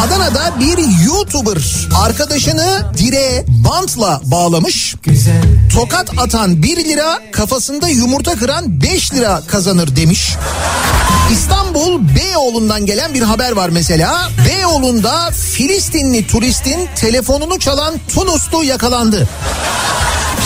Adana'da bir YouTuber arkadaşını direğe bantla bağlamış. Tokat atan 1 lira, kafasında yumurta kıran 5 lira kazanır demiş. İstanbul Beyoğlu'ndan gelen bir haber var mesela. Beyoğlu'nda Filistinli turistin telefonunu çalan Tunuslu yakalandı.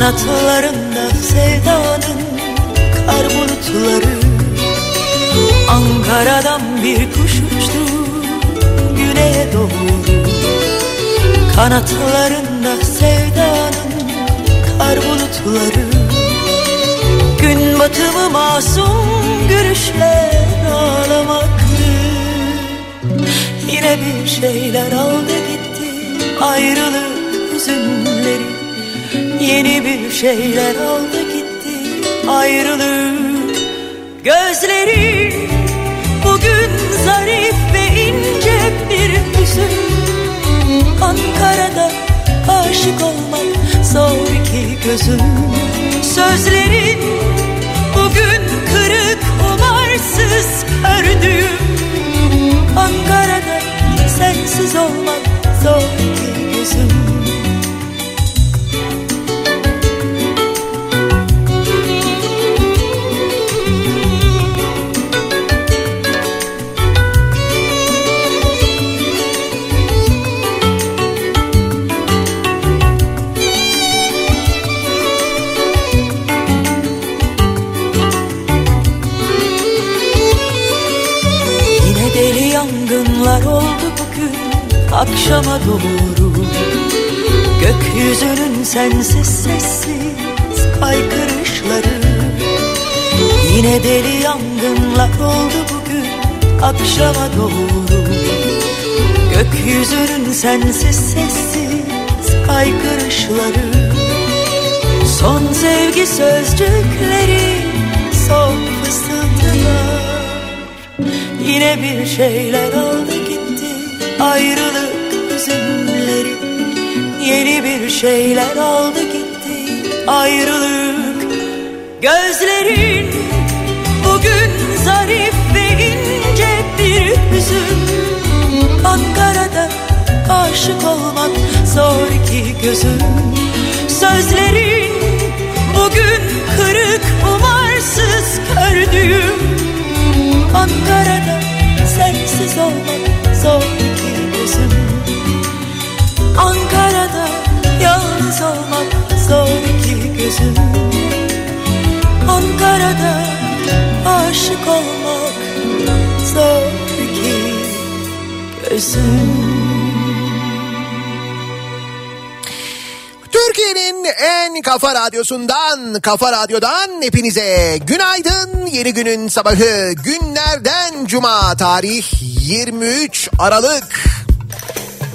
Kanatlarında sevdanın kar bulutları. Ankara'dan bir kuş uçtu güneye doğru. Kanatlarında sevdanın kar bulutları. Gün batımı masum gülüşler ağlamaktı. Yine bir şeyler aldı gitti ayrılık hüzünleri Yeni bir şeyler aldı gitti ayrılık Gözleri bugün zarif ve ince bir hüzün. Ankara'da aşık olmak zor iki gözüm Sözlerin sözcükleri son fısıltılar. Yine bir şeyler aldı gitti ayrılık hüzünleri Yeni bir şeyler aldı gitti ayrılık Gözlerin. Bugün zarif ve ince bir hüzün. Ankara'da aşık olmak zor ki gözüm. Sözlerin bugün kırık umarsız kördüğüm Ankara'da sensiz olmak zor ki gözüm. Ankara'da yalnız olmak zor ki gözüm. Ankara'da aşık olmak zor ki gözüm Türkiye'nin en kafa radyosundan, kafa radyodan hepinize günaydın. Yeni günün sabahı günlerden cuma tarih 23 Aralık.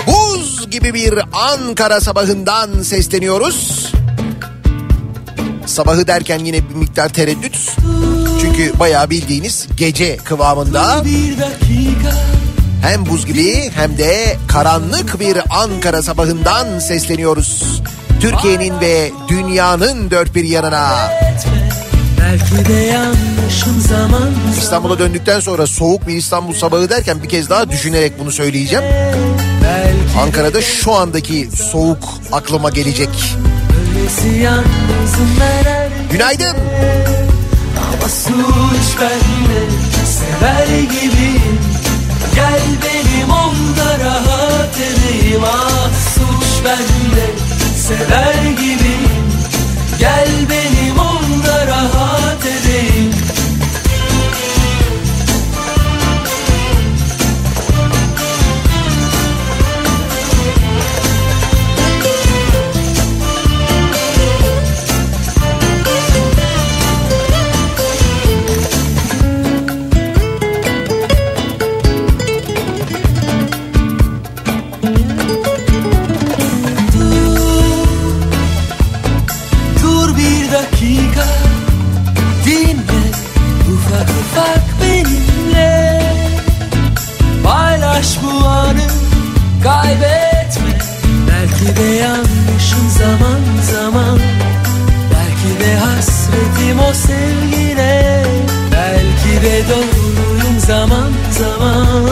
Buz gibi bir Ankara sabahından sesleniyoruz. Sabahı derken yine bir miktar tereddüt. Çünkü bayağı bildiğiniz gece kıvamında. Hem buz gibi hem de karanlık bir Ankara sabahından sesleniyoruz. Türkiye'nin ve dünyanın dört bir yanına. İstanbul'a döndükten sonra soğuk bir İstanbul sabahı derken bir kez daha düşünerek bunu söyleyeceğim. Ankara'da şu andaki soğuk aklıma gelecek. Günaydın. Ama suç bende sever gibiyim Gel benim onda rahat edeyim Ah suç bende sever gibiyim Gel benim onda rahat hasretim o sevgine. Belki de doğruyum zaman zaman.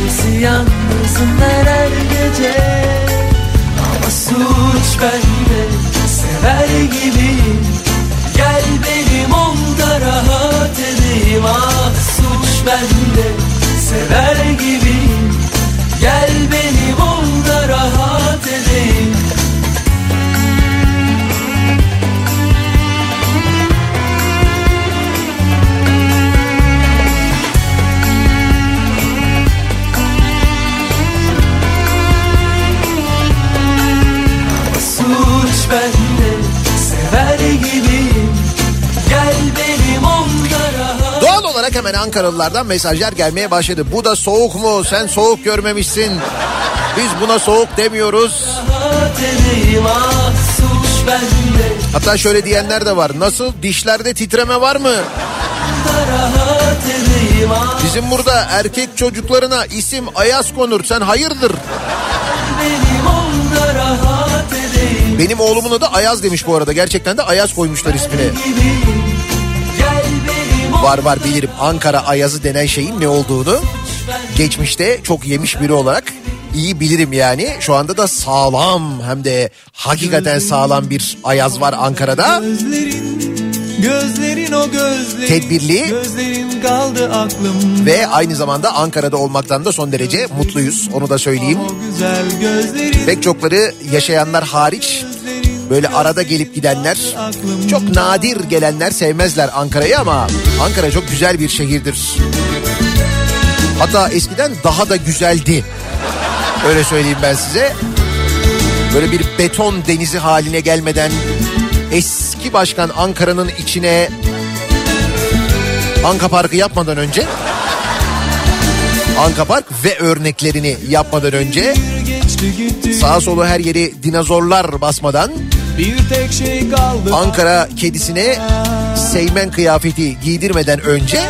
Öylesi yalnızım ben her gece. Ama suç bende sever gibiyim. Gel benim onda rahat edeyim. Ah suç bende sever Ankaralılardan mesajlar gelmeye başladı. Bu da soğuk mu? Sen soğuk görmemişsin. Biz buna soğuk demiyoruz. Hatta şöyle diyenler de var. Nasıl dişlerde titreme var mı? Bizim burada erkek çocuklarına isim Ayaz konur. Sen hayırdır? benim oğlumun adı Ayaz demiş bu arada. Gerçekten de Ayaz koymuşlar ismine. Var var bilirim Ankara Ayazı denen şeyin ne olduğunu. Geçmişte çok yemiş biri olarak iyi bilirim yani. Şu anda da sağlam hem de hakikaten sağlam bir Ayaz var Ankara'da. Gözlerin, gözlerin o gözlerin. Tedbirli. Gözlerin kaldı aklım. Ve aynı zamanda Ankara'da olmaktan da son derece mutluyuz. Onu da söyleyeyim. Pek çokları yaşayanlar hariç böyle arada gelip gidenler çok nadir gelenler sevmezler Ankara'yı ama Ankara çok güzel bir şehirdir. Hatta eskiden daha da güzeldi. Öyle söyleyeyim ben size. Böyle bir beton denizi haline gelmeden eski başkan Ankara'nın içine Anka Parkı yapmadan önce Anka Park ve örneklerini yapmadan önce sağa solu her yeri dinozorlar basmadan Bir tek şey kaldı. Ankara kedisine seymen kıyafeti giydirmeden önce.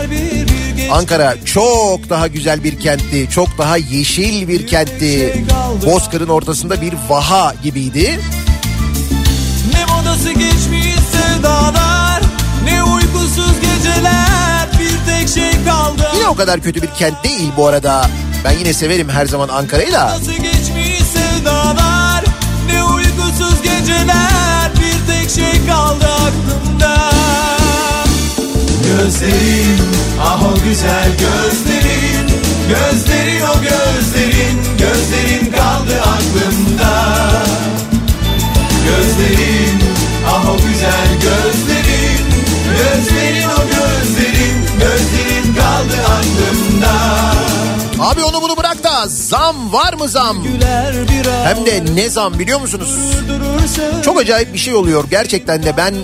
Ankara çok daha güzel bir kentti. Çok daha yeşil bir kentti. Bozkır'ın ortasında bir vaha gibiydi. Ne modası geçmiş sevdalar. Ne uykusuz geceler. Bir tek şey kaldı. Yine o kadar kötü bir kent değil bu arada. Ben yine severim her zaman Ankara'yı da. Nasıl geçmiş sevdalar Ne uykusuz geceler şey kaldı aklımda. Gözlerin ah o güzel gözlerin. Gözlerin o gözlerin. Gözlerin kaldı aklımda. Gözlerin ah o güzel gözlerin. Gözlerin o gözlerin. Gözlerin kaldı aklımda. Abi onu zam var mı zam? Hem de ne zam biliyor musunuz? Çok acayip bir şey oluyor gerçekten de ben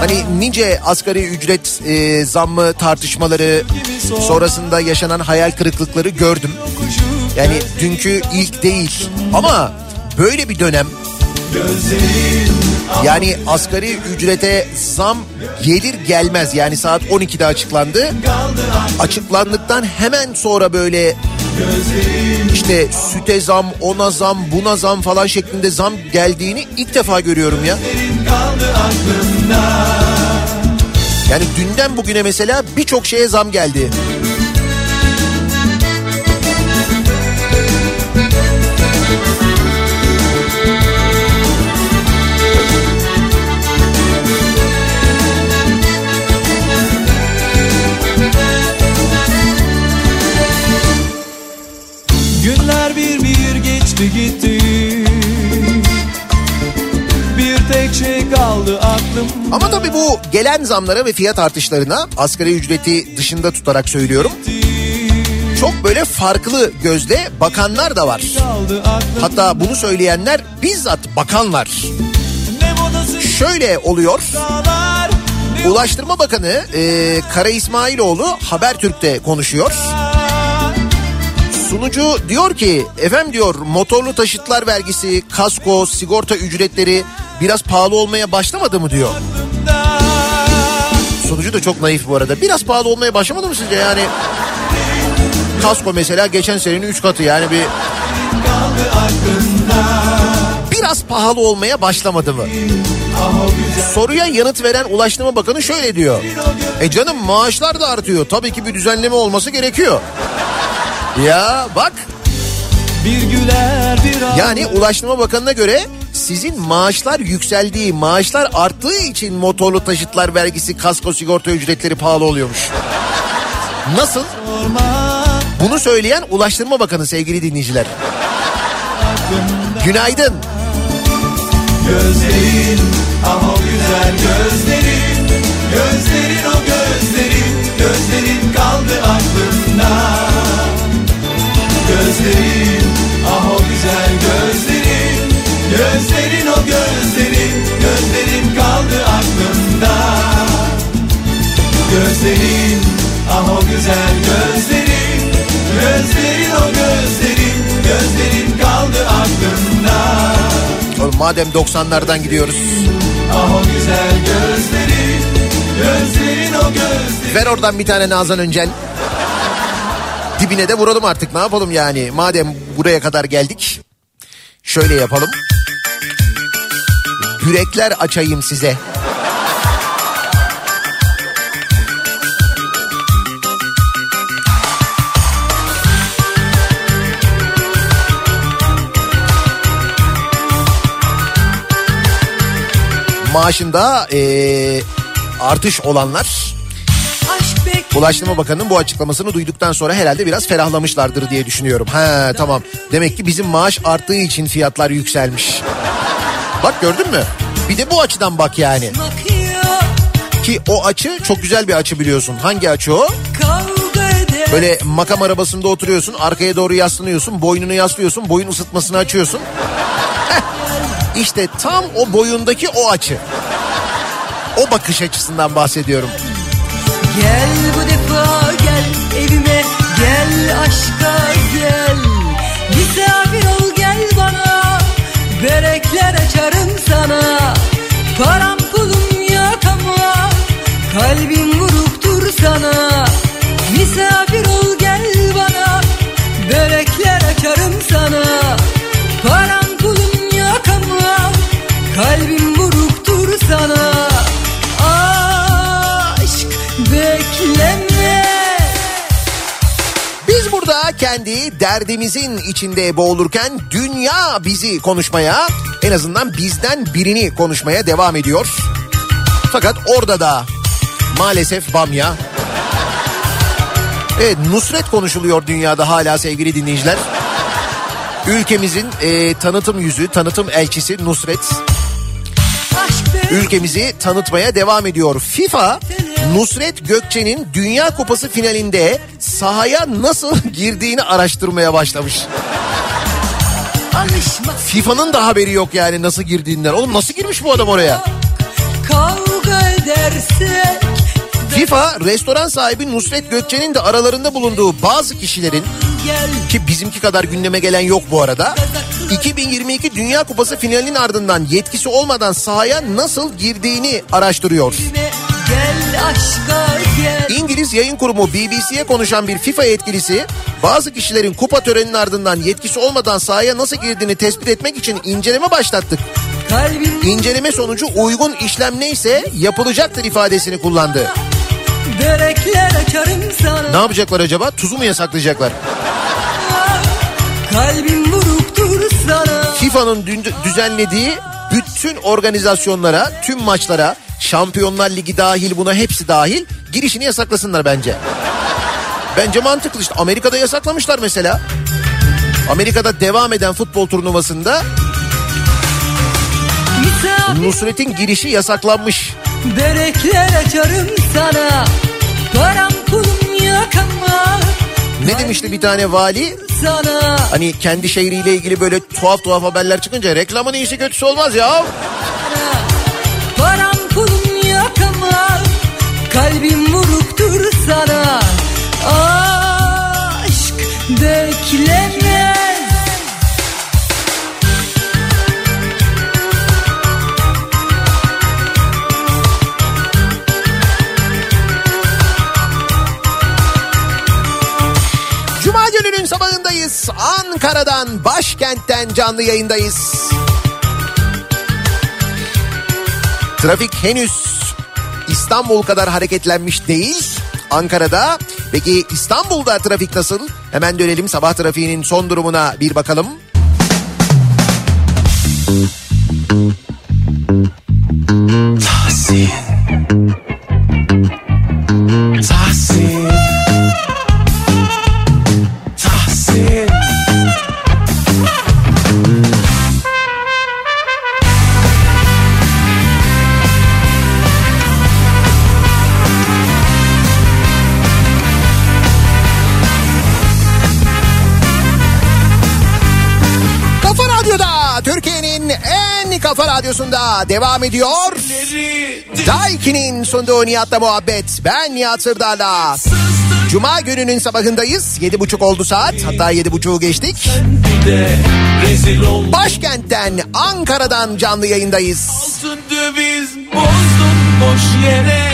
hani nice asgari ücret e, zammı tartışmaları sonrasında yaşanan hayal kırıklıkları gördüm. Yani dünkü ilk değil ama böyle bir dönem yani asgari ücrete zam gelir gelmez yani saat 12'de açıklandı. Açıklandıktan hemen sonra böyle işte süte zam, ona zam, buna zam falan şeklinde zam geldiğini ilk defa görüyorum ya. Yani dünden bugüne mesela birçok şeye zam geldi. geçti gitti Bir tek şey kaldı aklım Ama tabii bu gelen zamlara ve fiyat artışlarına asgari ücreti dışında tutarak söylüyorum çok böyle farklı gözle bakanlar da var. Şey Hatta bunu söyleyenler bizzat bakanlar. Şöyle oluyor. Ulaştırma Bakanı e, Kara İsmailoğlu Habertürk'te konuşuyor. Sunucu diyor ki efendim diyor motorlu taşıtlar vergisi, kasko, sigorta ücretleri biraz pahalı olmaya başlamadı mı diyor. Sunucu da çok naif bu arada. Biraz pahalı olmaya başlamadı mı sizce yani? Kasko mesela geçen senenin 3 katı yani bir... Biraz pahalı olmaya başlamadı mı? Soruya yanıt veren Ulaştırma Bakanı şöyle diyor. E canım maaşlar da artıyor. Tabii ki bir düzenleme olması gerekiyor. Ya bak Bir güler bir yani Ulaştırma Bakanı'na göre sizin maaşlar yükseldiği, maaşlar arttığı için motorlu taşıtlar vergisi, kasko sigorta ücretleri pahalı oluyormuş. Nasıl? Bunu söyleyen Ulaştırma Bakanı sevgili dinleyiciler. Günaydın. Gözlerin o güzel Gözlerin madem 90'lardan gidiyoruz. Ah o güzel gözlerin, gözlerin o gözlerin. Ver oradan bir tane Nazan Öncel. Dibine de vuralım artık ne yapalım yani. Madem buraya kadar geldik. Şöyle yapalım. Yürekler açayım size. Maaşında eee, artış olanlar Ulaştırma Bakanı'nın bu açıklamasını duyduktan sonra herhalde biraz ferahlamışlardır diye düşünüyorum. Ha tamam. Demek ki bizim maaş arttığı için fiyatlar yükselmiş. Bak gördün mü? Bir de bu açıdan bak yani. Ki o açı çok güzel bir açı biliyorsun. Hangi açı o? Böyle makam arabasında oturuyorsun, arkaya doğru yaslanıyorsun, boynunu yaslıyorsun, boyun ısıtmasını açıyorsun. İşte tam o boyundaki o açı. O bakış açısından bahsediyorum. Gel bu defa gel evime gel aşka gel Misafir ol gel bana börekler açarım sana kendi derdimizin içinde boğulurken dünya bizi konuşmaya en azından bizden birini konuşmaya devam ediyor. Fakat orada da maalesef bamya. Evet Nusret konuşuluyor dünyada hala sevgili dinleyiciler. Ülkemizin e, tanıtım yüzü, tanıtım elçisi Nusret ülkemizi tanıtmaya devam ediyor. FIFA Nusret Gökçe'nin Dünya Kupası finalinde sahaya nasıl girdiğini araştırmaya başlamış. FIFA'nın da haberi yok yani nasıl girdiğinden. Oğlum nasıl girmiş bu adam oraya? FIFA restoran sahibi Nusret Gökçe'nin de aralarında bulunduğu bazı kişilerin ki bizimki kadar gündeme gelen yok bu arada. 2022 Dünya Kupası finalinin ardından yetkisi olmadan sahaya nasıl girdiğini araştırıyor. gel aşka gel İngiliz yayın kurumu BBC'ye konuşan bir FIFA yetkilisi bazı kişilerin kupa töreninin ardından yetkisi olmadan sahaya nasıl girdiğini tespit etmek için inceleme başlattık. İnceleme sonucu uygun işlem neyse yapılacaktır ifadesini kullandı. Ne yapacaklar acaba? Tuzu mu yasaklayacaklar? FIFA'nın düzenlediği bütün organizasyonlara, tüm maçlara, Şampiyonlar Ligi dahil buna hepsi dahil girişini yasaklasınlar bence. Bence mantıklı işte. Amerika'da yasaklamışlar mesela. Amerika'da devam eden futbol turnuvasında Nusret'in girişi yasaklanmış. Börekler açarım sana Param pulum yok ama Ne demişti bir tane vali? Sana Hani kendi şehriyle ilgili böyle tuhaf tuhaf haberler çıkınca reklamın iyisi kötüsü olmaz ya. Param Kalbim vuruktur sana Aşk beklemez Cuma gününün sabahındayız. Ankara'dan, başkentten canlı yayındayız. Trafik henüz İstanbul kadar hareketlenmiş değil. Ankara'da. Peki İstanbul'da trafik nasıl? Hemen dönelim sabah trafiğinin son durumuna bir bakalım. Tahsin devam ediyor. Daiki'nin sunduğu Nihat'la muhabbet. Ben Nihat Sırdar'la. Cuma gününün sabahındayız. Yedi buçuk oldu saat. Hatta yedi buçuğu geçtik. Başkentten Ankara'dan canlı yayındayız. Altın döviz bozdun boş yere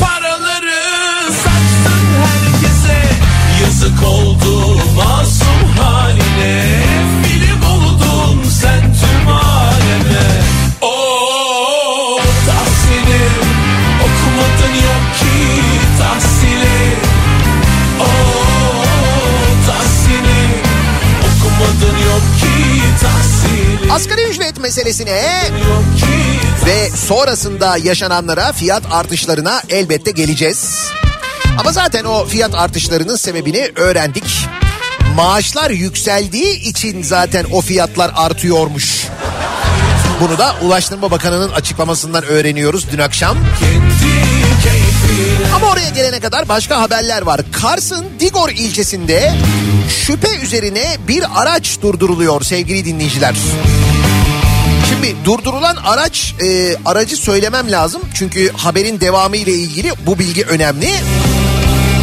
Paraları saçtın herkese Yazık oldu masum haline Asgari ücret meselesine ve sonrasında yaşananlara fiyat artışlarına elbette geleceğiz. Ama zaten o fiyat artışlarının sebebini öğrendik. Maaşlar yükseldiği için zaten o fiyatlar artıyormuş. Bunu da Ulaştırma Bakanı'nın açıklamasından öğreniyoruz dün akşam. Ama oraya gelene kadar başka haberler var. Kars'ın Digor ilçesinde şüphe üzerine bir araç durduruluyor sevgili dinleyiciler. Şimdi durdurulan araç e, aracı söylemem lazım çünkü haberin devamı ile ilgili bu bilgi önemli.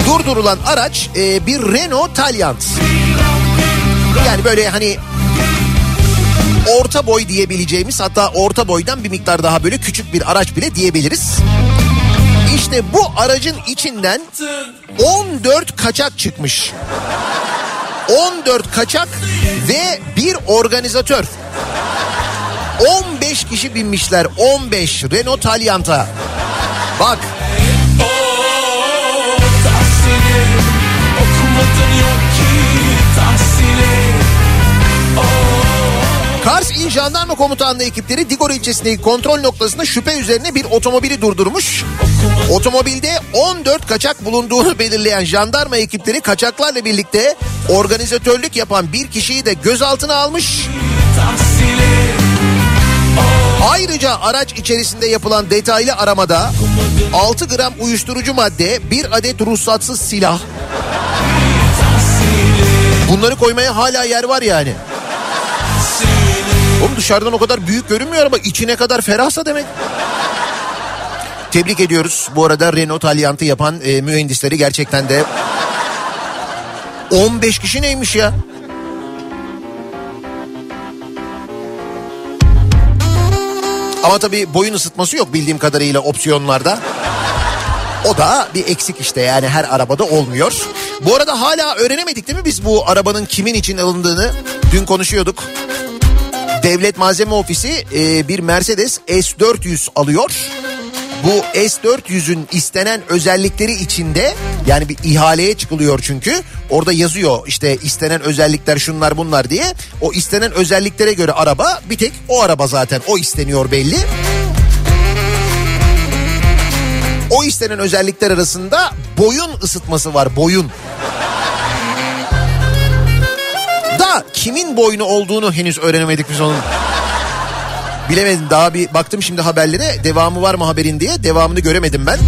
Durdurulan araç e, bir Renault Taliant. Yani böyle hani orta boy diyebileceğimiz hatta orta boydan bir miktar daha böyle küçük bir araç bile diyebiliriz. İşte bu aracın içinden 14 kaçak çıkmış. 14 kaçak ve bir organizatör. 15 kişi binmişler 15 Renault Taliant'a. Bak İl Jandarma Komutanlığı ekipleri Digor ilçesindeki kontrol noktasında şüphe üzerine bir otomobili durdurmuş. Otomobilde 14 kaçak bulunduğunu belirleyen jandarma ekipleri kaçaklarla birlikte organizatörlük yapan bir kişiyi de gözaltına almış. Ayrıca araç içerisinde yapılan detaylı aramada 6 gram uyuşturucu madde, bir adet ruhsatsız silah. Bunları koymaya hala yer var yani. Oğlum dışarıdan o kadar büyük görünmüyor ama içine kadar ferahsa demek. Tebrik ediyoruz. Bu arada Renault Taliant'ı yapan e, mühendisleri gerçekten de 15 kişi neymiş ya? Ama tabii boyun ısıtması yok bildiğim kadarıyla opsiyonlarda. O da bir eksik işte yani her arabada olmuyor. Bu arada hala öğrenemedik değil mi biz bu arabanın kimin için alındığını? Dün konuşuyorduk. Devlet Malzeme Ofisi e, bir Mercedes S400 alıyor. Bu S400'ün istenen özellikleri içinde yani bir ihaleye çıkılıyor çünkü. Orada yazıyor işte istenen özellikler şunlar bunlar diye. O istenen özelliklere göre araba bir tek o araba zaten o isteniyor belli. O istenen özellikler arasında boyun ısıtması var boyun. Kimin boynu olduğunu henüz öğrenemedik biz onun. Bilemedim daha bir baktım şimdi haberlere devamı var mı haberin diye devamını göremedim ben.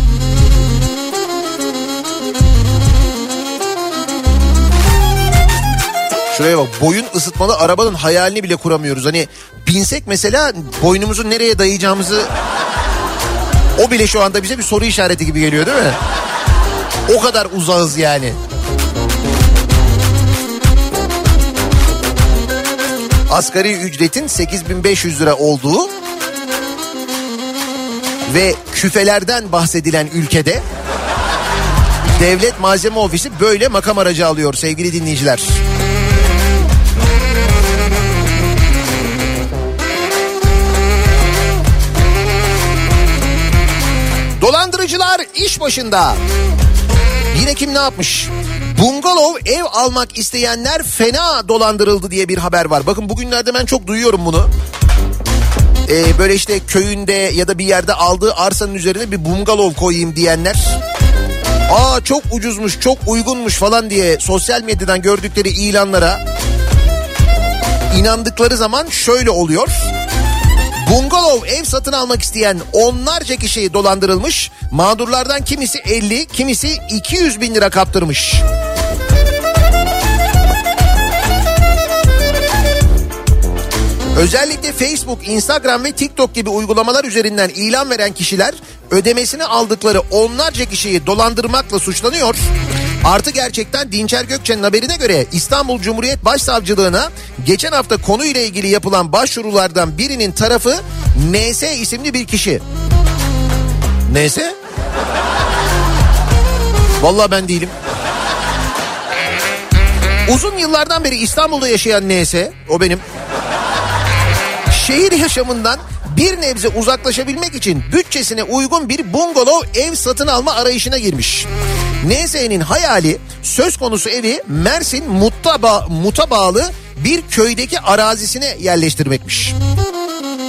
Şuraya bak boyun ısıtmalı arabanın hayalini bile kuramıyoruz. Hani binsek mesela boynumuzu nereye dayayacağımızı o bile şu anda bize bir soru işareti gibi geliyor değil mi? O kadar uzağız yani. Asgari ücretin 8500 lira olduğu ve küfelerden bahsedilen ülkede Devlet Malzeme Ofisi böyle makam aracı alıyor sevgili dinleyiciler. Dolandırıcılar iş başında. Yine kim ne yapmış? Bungalov ev almak isteyenler fena dolandırıldı diye bir haber var. Bakın bugünlerde ben çok duyuyorum bunu. Ee, böyle işte köyünde ya da bir yerde aldığı arsanın üzerine bir bungalov koyayım diyenler. Aa çok ucuzmuş, çok uygunmuş falan diye sosyal medyadan gördükleri ilanlara inandıkları zaman şöyle oluyor. Bungalov ev satın almak isteyen onlarca kişi dolandırılmış. Mağdurlardan kimisi 50, kimisi 200 bin lira kaptırmış. Özellikle Facebook, Instagram ve TikTok gibi uygulamalar üzerinden ilan veren kişiler ödemesini aldıkları onlarca kişiyi dolandırmakla suçlanıyor. Artı gerçekten Dinçer Gökçe'nin haberine göre İstanbul Cumhuriyet Başsavcılığına geçen hafta konuyla ilgili yapılan başvurulardan birinin tarafı NS isimli bir kişi. NS? Vallahi ben değilim. Uzun yıllardan beri İstanbul'da yaşayan NS, o benim. Şehir yaşamından bir nebze uzaklaşabilmek için bütçesine uygun bir bungalov ev satın alma arayışına girmiş. NS'nin hayali söz konusu evi Mersin Mut'a, Mut'a bağlı bir köydeki arazisine yerleştirmekmiş.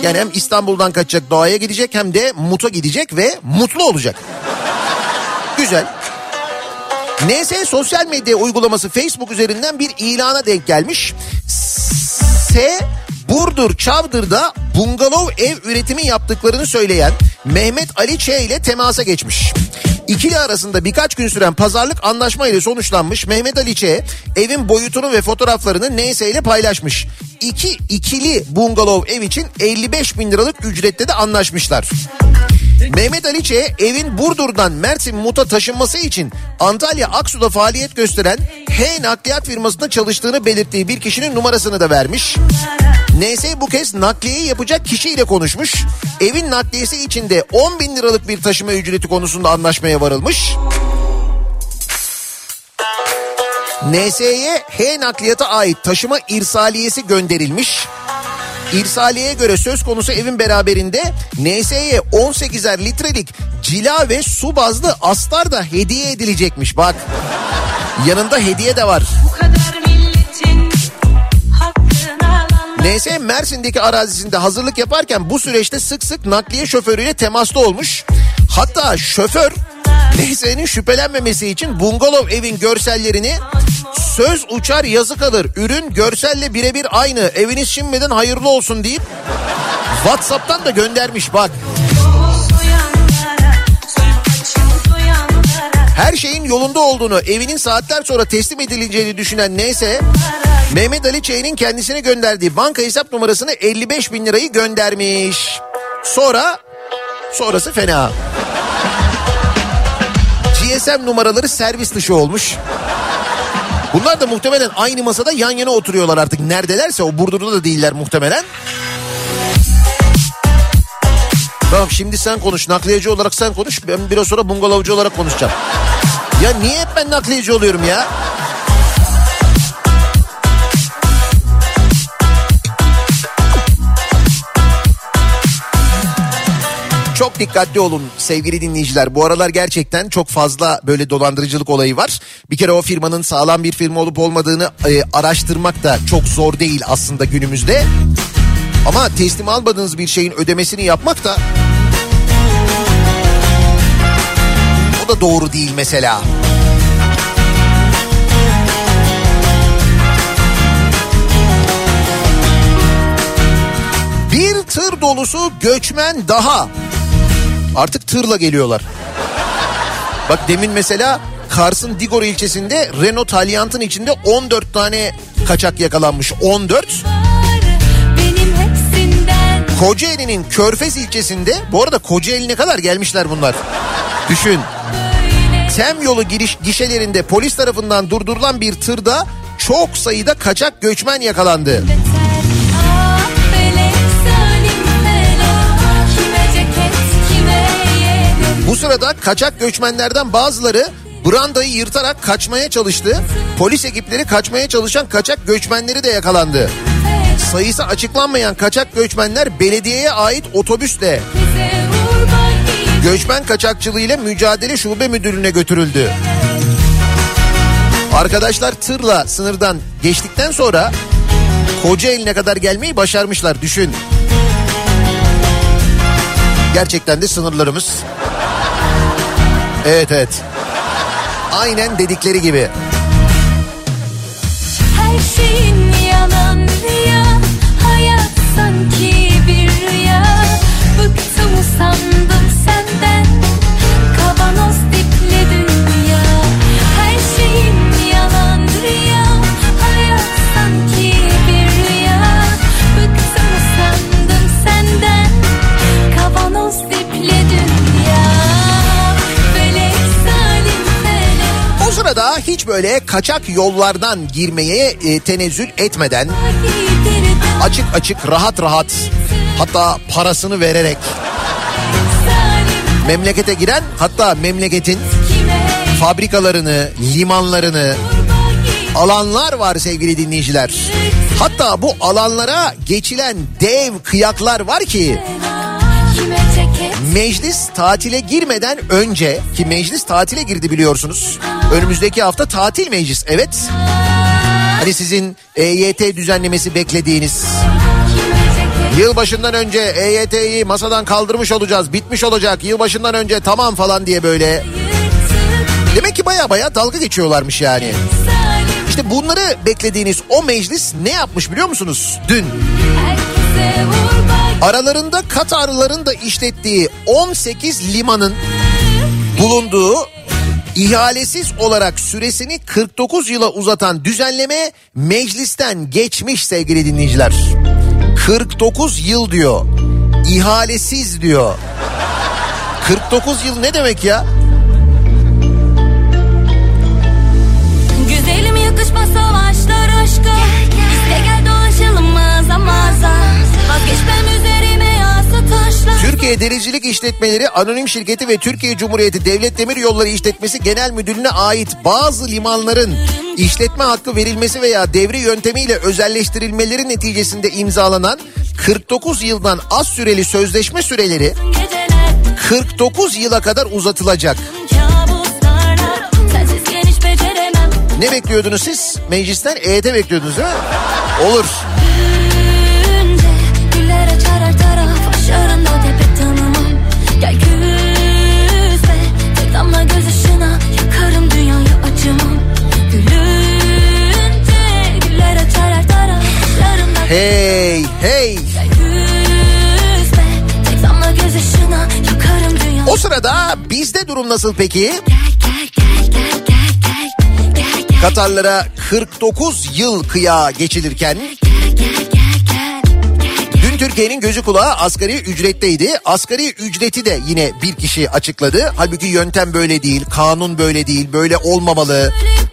Yani hem İstanbul'dan kaçacak doğaya gidecek hem de Mut'a gidecek ve mutlu olacak. Güzel. NS sosyal medya uygulaması Facebook üzerinden bir ilana denk gelmiş. S Burdur Çavdır'da bungalov ev üretimi yaptıklarını söyleyen Mehmet Ali Ç ile temasa geçmiş. İkili arasında birkaç gün süren pazarlık anlaşma ile sonuçlanmış Mehmet Ali Ç evin boyutunu ve fotoğraflarını NS ile paylaşmış. İki ikili bungalov ev için 55 bin liralık ücrette de anlaşmışlar. Mehmet Ali Ç evin Burdur'dan Mersin Mut'a taşınması için Antalya Aksu'da faaliyet gösteren H nakliyat firmasında çalıştığını belirttiği bir kişinin numarasını da vermiş. NS bu kez nakliyeyi yapacak kişiyle konuşmuş. Evin nakliyesi içinde 10 bin liralık bir taşıma ücreti konusunda anlaşmaya varılmış. NS'ye H nakliyata ait taşıma irsaliyesi gönderilmiş. İrsaliye'ye göre söz konusu evin beraberinde NS'ye 18'er litrelik cila ve su bazlı astar da hediye edilecekmiş bak. Yanında hediye de var. NS Mersin'deki arazisinde hazırlık yaparken bu süreçte sık sık nakliye şoförüyle temasta olmuş. Hatta şoför NS'nin şüphelenmemesi için bungalov evin görsellerini söz uçar yazı kalır. Ürün görselle birebir aynı. Eviniz şimdiden hayırlı olsun deyip WhatsApp'tan da göndermiş bak. Her şeyin yolunda olduğunu, evinin saatler sonra teslim edileceğini düşünen neyse Mehmet Ali Çey'nin kendisine gönderdiği banka hesap numarasını 55 bin lirayı göndermiş. Sonra sonrası fena. GSM numaraları servis dışı olmuş. Bunlar da muhtemelen aynı masada yan yana oturuyorlar artık. Neredelerse o Burdur'da da değiller muhtemelen. Tamam şimdi sen konuş nakliyeci olarak sen konuş ben biraz sonra bungalovcu olarak konuşacağım. Ya niye hep ben nakliyeci oluyorum ya? Dikkatli olun sevgili dinleyiciler. Bu aralar gerçekten çok fazla böyle dolandırıcılık olayı var. Bir kere o firmanın sağlam bir firma olup olmadığını e, araştırmak da çok zor değil aslında günümüzde. Ama teslim almadığınız bir şeyin ödemesini yapmak da o da doğru değil mesela. Bir tır dolusu göçmen daha. Artık tırla geliyorlar. Bak demin mesela Kars'ın Digor ilçesinde Renault Talyant'ın içinde 14 tane kaçak yakalanmış. 14. Benim hepsinden Kocaeli'nin Körfez ilçesinde bu arada Kocaeli'ne kadar gelmişler bunlar. Düşün. Tem yolu giriş gişelerinde polis tarafından durdurulan bir tırda çok sayıda kaçak göçmen yakalandı. beter Bu sırada kaçak göçmenlerden bazıları brandayı yırtarak kaçmaya çalıştı. Polis ekipleri kaçmaya çalışan kaçak göçmenleri de yakalandı. Sayısı açıklanmayan kaçak göçmenler belediyeye ait otobüsle göçmen kaçakçılığıyla mücadele şube müdürlüğüne götürüldü. Arkadaşlar tırla sınırdan geçtikten sonra Kocaeli'ne kadar gelmeyi başarmışlar düşün. Gerçekten de sınırlarımız. Evet evet. Aynen dedikleri gibi. Her şeyin yalan rüya Hayat sanki bir rüya Bıktım usandım hiç böyle kaçak yollardan girmeye e, tenezzül etmeden açık açık rahat rahat hatta parasını vererek memlekete giren hatta memleketin fabrikalarını, limanlarını alanlar var sevgili dinleyiciler. Hatta bu alanlara geçilen dev kıyaklar var ki meclis tatile girmeden önce ki meclis tatile girdi biliyorsunuz. Önümüzdeki hafta tatil meclis evet. Hani sizin EYT düzenlemesi beklediğiniz Yılbaşından önce EYT'yi masadan kaldırmış olacağız, bitmiş olacak. Yılbaşından önce tamam falan diye böyle. Demek ki baya baya dalga geçiyorlarmış yani. İşte bunları beklediğiniz o meclis ne yapmış biliyor musunuz? Dün Herkese vur bak aralarında Katarlıların da işlettiği 18 limanın bulunduğu ihalesiz olarak süresini 49 yıla uzatan düzenleme meclisten geçmiş sevgili dinleyiciler. 49 yıl diyor. İhalesiz diyor. 49 yıl ne demek ya? Güzelim yakışmaz savaşlar aşka İste gel dolaşalım mağaza mağaza Türkiye Denizcilik İşletmeleri Anonim Şirketi ve Türkiye Cumhuriyeti Devlet Demir Yolları İşletmesi Genel Müdürlüğü'ne ait bazı limanların işletme hakkı verilmesi veya devri yöntemiyle özelleştirilmeleri neticesinde imzalanan 49 yıldan az süreli sözleşme süreleri Geceler 49 yıla kadar uzatılacak. Ne bekliyordunuz siz? Meclisten EYT bekliyordunuz değil mi? Olur. Yakarım dünyayı O sırada bizde durum nasıl peki? Katarlara 49 yıl kıya geçilirken Dün Türkiye'nin gözü kulağı asgari ücretteydi. Asgari ücreti de yine bir kişi açıkladı. Halbuki yöntem böyle değil, kanun böyle değil, böyle olmamalı.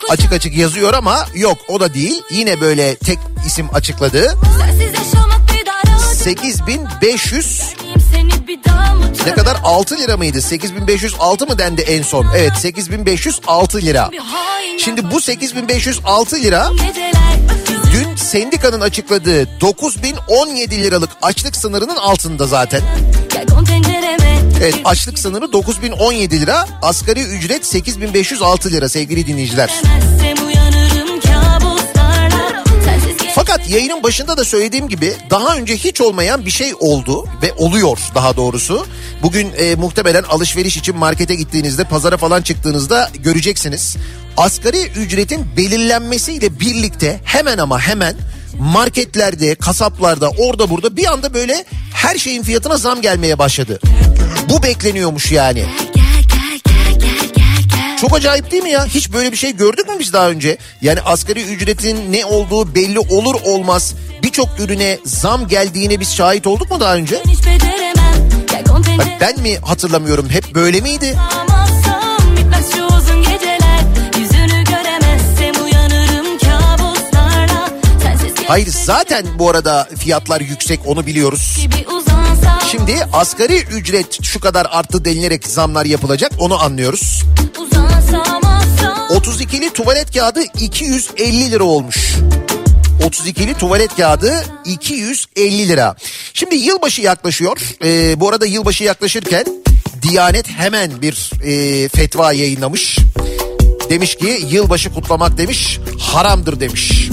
Açık açık yazıyor ama yok o da değil. Yine böyle tek isim açıkladı. Sensiz yaşamak bir dara 8500 Seni bir daha mı ne kadar 6 lira mıydı? 8506 mı dendi en son? Evet 8506 lira. Şimdi bu 8506 lira dün sendikanın açıkladığı 9017 liralık açlık sınırının altında zaten. Evet açlık sınırı 9017 lira. Asgari ücret 8506 lira sevgili dinleyiciler. Fakat yayının başında da söylediğim gibi daha önce hiç olmayan bir şey oldu ve oluyor daha doğrusu. Bugün e, muhtemelen alışveriş için markete gittiğinizde pazara falan çıktığınızda göreceksiniz. Asgari ücretin belirlenmesiyle birlikte hemen ama hemen marketlerde, kasaplarda, orada burada bir anda böyle her şeyin fiyatına zam gelmeye başladı. Bu bekleniyormuş yani. Çok acayip değil mi ya? Hiç böyle bir şey gördük mü biz daha önce? Yani asgari ücretin ne olduğu belli olur olmaz. Birçok ürüne zam geldiğine biz şahit olduk mu daha önce? Ben mi hatırlamıyorum? Hep böyle miydi? Hayır zaten bu arada fiyatlar yüksek onu biliyoruz. gibi. Şimdi asgari ücret şu kadar arttı denilerek zamlar yapılacak onu anlıyoruz. Uzansam alsam. 32'li tuvalet kağıdı 250 lira olmuş. 32'li tuvalet kağıdı 250 lira. Şimdi yılbaşı yaklaşıyor. Ee, bu arada yılbaşı yaklaşırken Diyanet hemen bir e, fetva yayınlamış. Demiş ki yılbaşı kutlamak demiş haramdır demiş.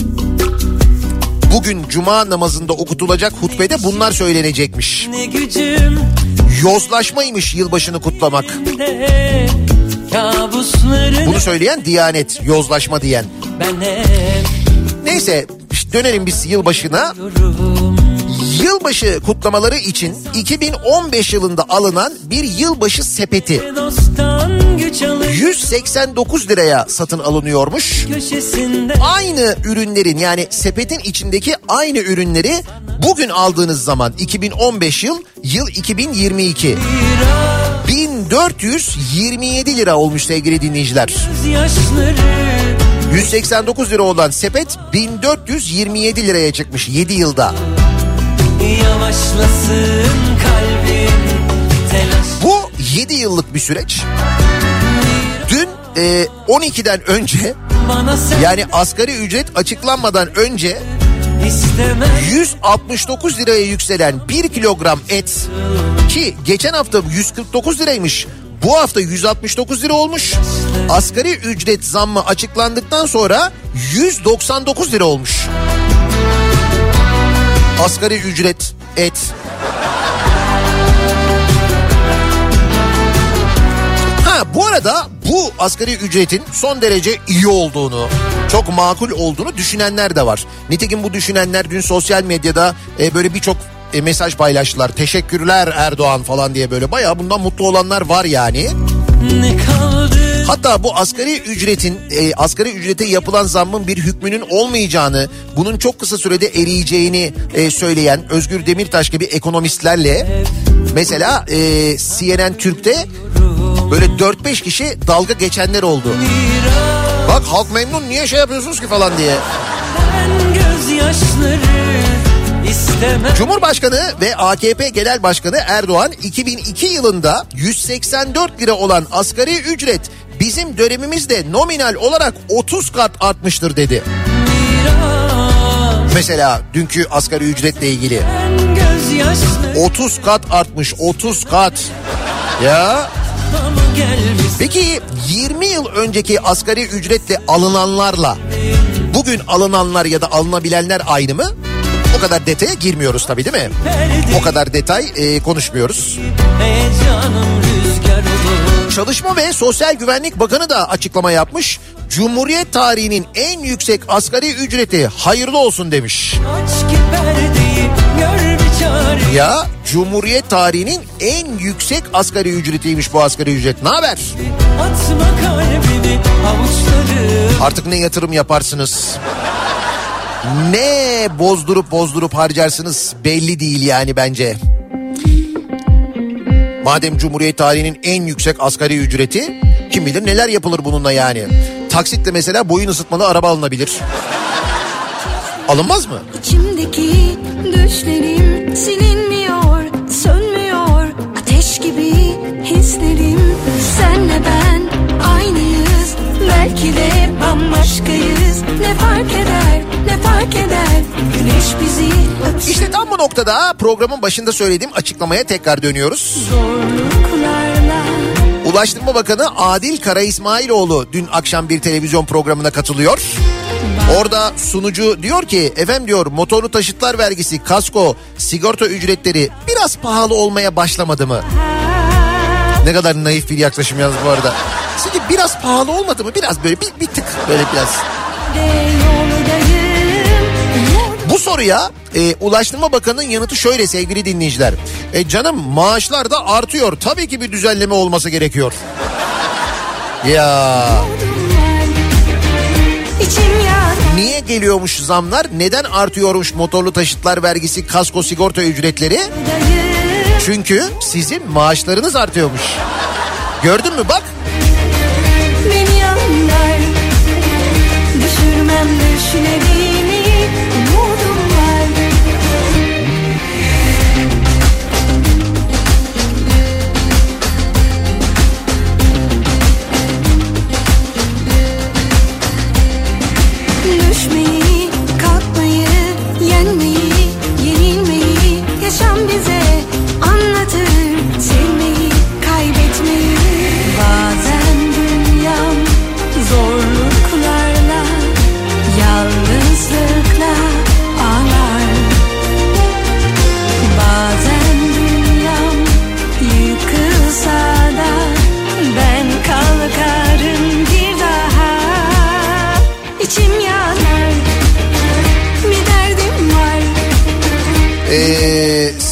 Bugün cuma namazında okutulacak hutbede bunlar söylenecekmiş. Ne gücüm Yozlaşmaymış yılbaşını kutlamak. Bunu söyleyen Diyanet yozlaşma diyen. Neyse dönelim biz yılbaşına. Yılbaşı kutlamaları için 2015 yılında alınan bir yılbaşı sepeti Dosttan 189 liraya satın alınıyormuş. Aynı ürünlerin yani sepetin içindeki aynı ürünleri bugün aldığınız zaman 2015 yıl yıl 2022 1427 lira olmuş sevgili dinleyiciler. yaşları 189 lira olan sepet 1427 liraya çıkmış 7 yılda. Yavaşlasın kalbim Telaş Bu 7 yıllık bir süreç. Dün e, 12'den önce yani asgari ücret açıklanmadan önce istemem 169 liraya yükselen 1 kilogram et ki geçen hafta 149 liraymış. Bu hafta 169 lira olmuş. Asgari ücret zammı açıklandıktan sonra 199 lira olmuş. Asgari ücret et. Ha bu arada bu asgari ücretin son derece iyi olduğunu, çok makul olduğunu düşünenler de var. Nitekim bu düşünenler dün sosyal medyada e, böyle birçok e, mesaj paylaştılar. Teşekkürler Erdoğan falan diye böyle bayağı bundan mutlu olanlar var yani. ne kaldı Hatta bu asgari ücretin e, asgari ücrete yapılan zammın bir hükmünün olmayacağını, bunun çok kısa sürede eriyeceğini e, söyleyen Özgür Demirtaş gibi ekonomistlerle mesela e, CNN Türk'te böyle 4-5 kişi dalga geçenler oldu. Bak halk memnun niye şey yapıyorsunuz ki falan diye. Cumhurbaşkanı ve AKP Genel Başkanı Erdoğan 2002 yılında 184 lira olan asgari ücret bizim dönemimizde nominal olarak 30 kat artmıştır dedi. Mesela dünkü asgari ücretle ilgili ben gözyaşları 30 kat artmış 30 kat. Ya peki 20 yıl önceki asgari ücretle alınanlarla bugün alınanlar ya da alınabilenler aynı mı? O kadar detaya girmiyoruz tabii değil mi? O kadar detay e, konuşmuyoruz. Çalışma ve Sosyal Güvenlik Bakanı da açıklama yapmış. Cumhuriyet tarihinin en yüksek asgari ücreti hayırlı olsun demiş. Aç ki Ya Cumhuriyet tarihinin en yüksek asgari ücretiymiş bu asgari ücret. Ne haber? Artık ne yatırım yaparsınız? Ne bozdurup bozdurup harcarsınız belli değil yani bence. Madem Cumhuriyet tarihinin en yüksek asgari ücreti kim bilir neler yapılır bununla yani. Taksitle mesela boyun ısıtmalı araba alınabilir. Alınmaz mı? İçimdeki düşlerim silinmiyor, sönmüyor. Ateş gibi hislerim. Senle ben aynıyız. Belki de bambaşkayız. Ne fark eder, ne fark eder. Güneş bizi öpsün İşte tam bu noktada programın başında söylediğim açıklamaya tekrar dönüyoruz. zorluklarla. Ulaştırma Bakanı Adil Kara İsmailoğlu dün akşam bir televizyon programına katılıyor. Orada sunucu diyor ki efendim diyor motorlu taşıtlar vergisi, kasko, sigorta ücretleri biraz pahalı olmaya başlamadı mı? Ne kadar naif bir yaklaşım yalnız bu arada. Sizce biraz pahalı olmadı mı? Biraz böyle bir, bir tık böyle biraz. Bu soru soruya e, Ulaştırma Bakanı'nın yanıtı şöyle sevgili dinleyiciler. E, canım maaşlar da artıyor. Tabii ki bir düzenleme olması gerekiyor. Ya İçim niye geliyormuş zamlar? Neden artıyormuş motorlu taşıtlar vergisi, kasko sigorta ücretleri? Çünkü sizin maaşlarınız artıyormuş. Gördün mü bak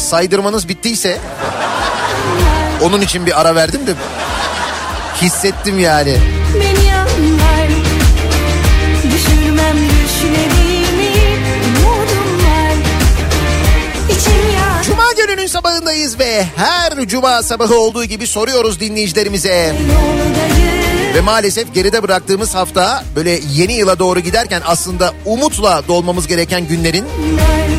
saydırmanız bittiyse onun için bir ara verdim de hissettim yani. Beni anlar Düşürmem Cuma gününün sabahındayız ve her cuma sabahı olduğu gibi soruyoruz dinleyicilerimize. Ve maalesef geride bıraktığımız hafta böyle yeni yıla doğru giderken aslında umutla dolmamız gereken günlerin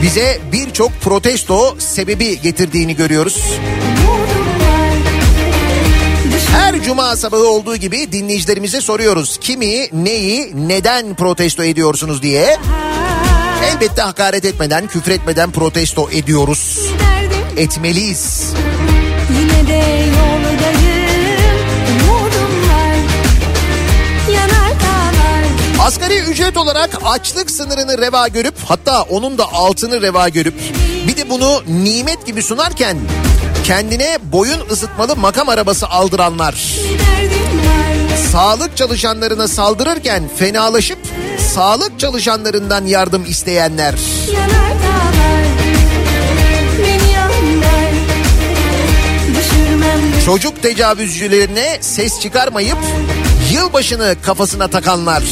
bize birçok protesto sebebi getirdiğini görüyoruz. Her cuma sabahı olduğu gibi dinleyicilerimize soruyoruz. Kimi, neyi, neden protesto ediyorsunuz diye. Elbette hakaret etmeden, küfür etmeden protesto ediyoruz. Etmeliyiz. Yine de Asgari ücret olarak açlık sınırını reva görüp hatta onun da altını reva görüp bir de bunu nimet gibi sunarken kendine boyun ısıtmalı makam arabası aldıranlar. Sağlık çalışanlarına saldırırken fenalaşıp sağlık çalışanlarından yardım isteyenler. Çocuk tecavüzcülerine ses çıkarmayıp yılbaşını kafasına takanlar.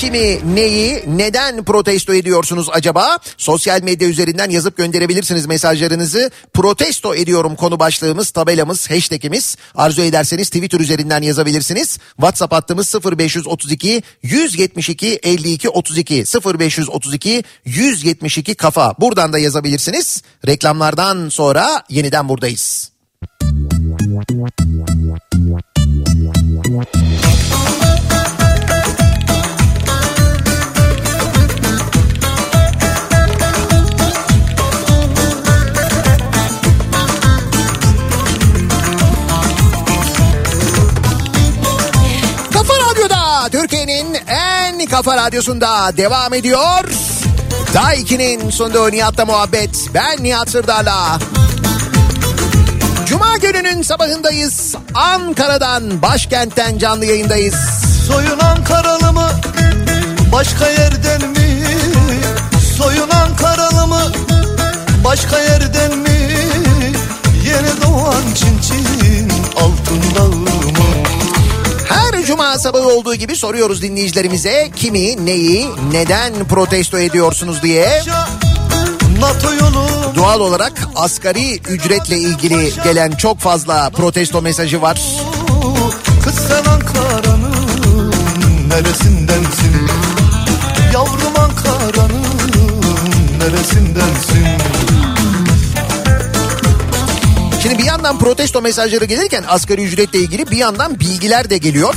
Kimi, neyi, neden protesto ediyorsunuz acaba? Sosyal medya üzerinden yazıp gönderebilirsiniz mesajlarınızı. Protesto ediyorum konu başlığımız, tabelamız, hashtagimiz. Arzu ederseniz Twitter üzerinden yazabilirsiniz. WhatsApp hattımız 0532 172 52 32 0532 172 kafa. Buradan da yazabilirsiniz. Reklamlardan sonra yeniden buradayız. Kafa kafa radyosunda devam ediyor. 2'nin sonunda Nihat'la muhabbet. Ben Nihat Sırdar'la. Cuma gününün sabahındayız. Ankara'dan, başkentten canlı yayındayız. Soyun Ankaralı mı? Başka yerden mi? Soyun Ankaralı mı? Başka yerden mi? Yeni doğan çin çin altın sabahı olduğu gibi soruyoruz dinleyicilerimize kimi, neyi, neden protesto ediyorsunuz diye. Doğal olarak asgari ücretle ilgili gelen çok fazla protesto mesajı var. Kız sen Ankara'nın neresindensin? Yavrum Ankara'nın neresindensin? Şimdi bir yandan protesto mesajları gelirken asgari ücretle ilgili bir yandan bilgiler de geliyor.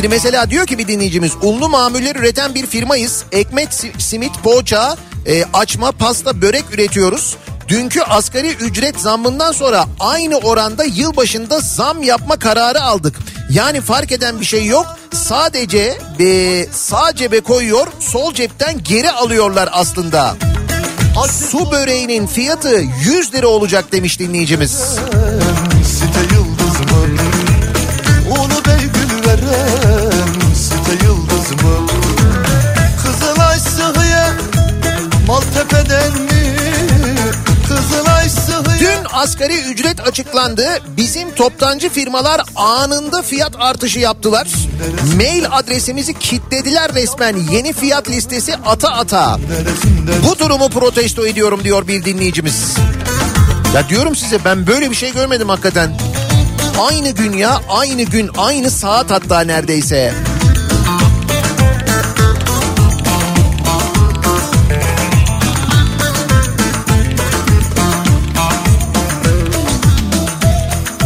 Şimdi mesela diyor ki bir dinleyicimiz unlu mamuller üreten bir firmayız. Ekmek, si- simit, poğaça, e, açma, pasta, börek üretiyoruz. Dünkü asgari ücret zammından sonra aynı oranda yılbaşında zam yapma kararı aldık. Yani fark eden bir şey yok. Sadece e, sağ cebe koyuyor, sol cepten geri alıyorlar aslında. Su böreğinin fiyatı 100 lira olacak demiş dinleyicimiz. Asgari ücret açıklandı. Bizim toptancı firmalar anında fiyat artışı yaptılar. Mail adresimizi kilitlediler resmen. Yeni fiyat listesi ata ata. Bu durumu protesto ediyorum diyor bir dinleyicimiz. Ya diyorum size ben böyle bir şey görmedim hakikaten. Aynı gün ya aynı gün aynı saat hatta neredeyse.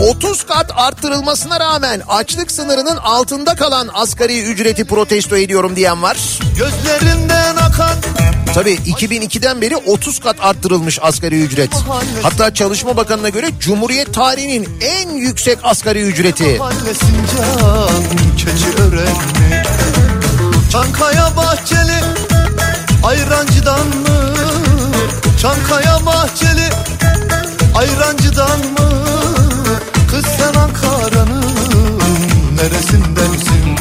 ...30 kat arttırılmasına rağmen açlık sınırının altında kalan asgari ücreti protesto ediyorum diyen var. Gözlerinden akan Tabii 2002'den beri 30 kat arttırılmış asgari ücret. Hatta Çalışma Bakanı'na göre Cumhuriyet tarihinin en yüksek asgari ücreti. Örenli Çankaya Bahçeli Ayrancıdan mı? Çankaya Bahçeli Ayrancıdan mı? Neresindensin?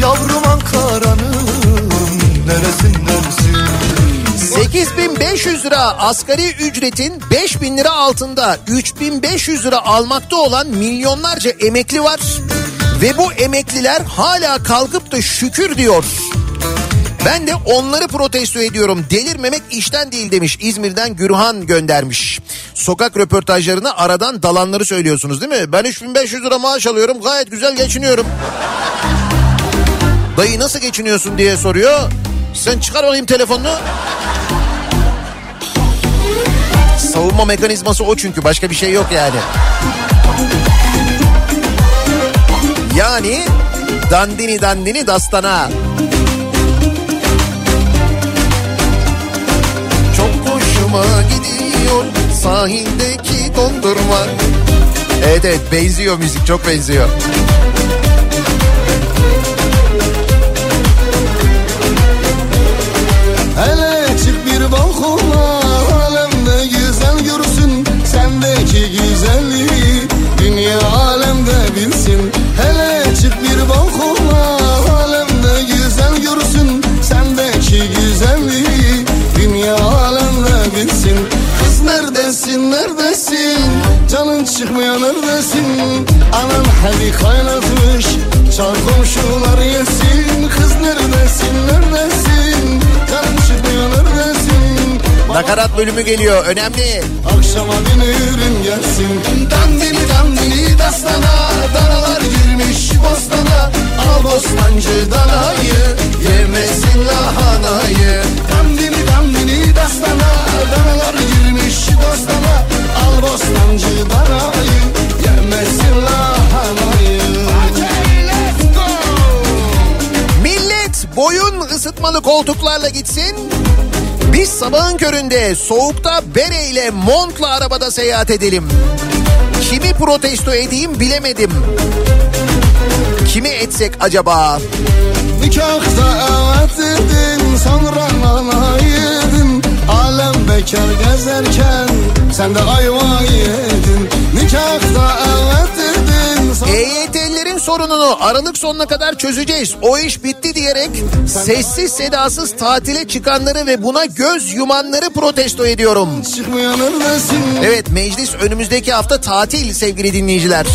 Yavrum Ankara'nın neresindensin? 8500 lira asgari ücretin 5000 lira altında 3500 lira almakta olan milyonlarca emekli var. Ve bu emekliler hala kalkıp da şükür diyor. Ben de onları protesto ediyorum. Delirmemek işten değil demiş. İzmir'den Gürhan göndermiş. Sokak röportajlarına aradan dalanları söylüyorsunuz değil mi? Ben 3500 lira maaş alıyorum. Gayet güzel geçiniyorum. Dayı nasıl geçiniyorsun diye soruyor. Sen çıkar olayım telefonunu. Savunma mekanizması o çünkü başka bir şey yok yani. Yani dandini dandini dastana. Hoşuma gidiyor sahildeki dondurma. Evet evet benziyor müzik çok benziyor. Hele çık bir balkona alemde güzel görsün Sendeki güzelliği dünya alemde bilsin Hele çık bir balkona çıkmıyor neredesin Anan hadi kaynatmış. Çar komşular yesin. Kız neredesin? Neredesin Nakarat bölümü geliyor önemli. Akşama dönürüm gelsin Dandini dandini dastana Danalar girmiş bostana Al bostancı danayı Yemesin lahanayı Dandini dandini dastana Danalar girmiş bostana Al bostancı danayı Yemesin lahanayı! Millet boyun ısıtmalı koltuklarla gitsin. Biz sabahın köründe soğukta bereyle montla arabada seyahat edelim. Kimi protesto edeyim bilemedim. Kimi etsek acaba? Nikahta evet dedin sonra nana yedin Alem bekar gezerken sen de ayva yedin Nikahta evet EYT'lilerin sorununu Aralık sonuna kadar çözeceğiz. O iş bitti diyerek sessiz sedasız tatile çıkanları ve buna göz yumanları protesto ediyorum. Evet meclis önümüzdeki hafta tatil sevgili dinleyiciler.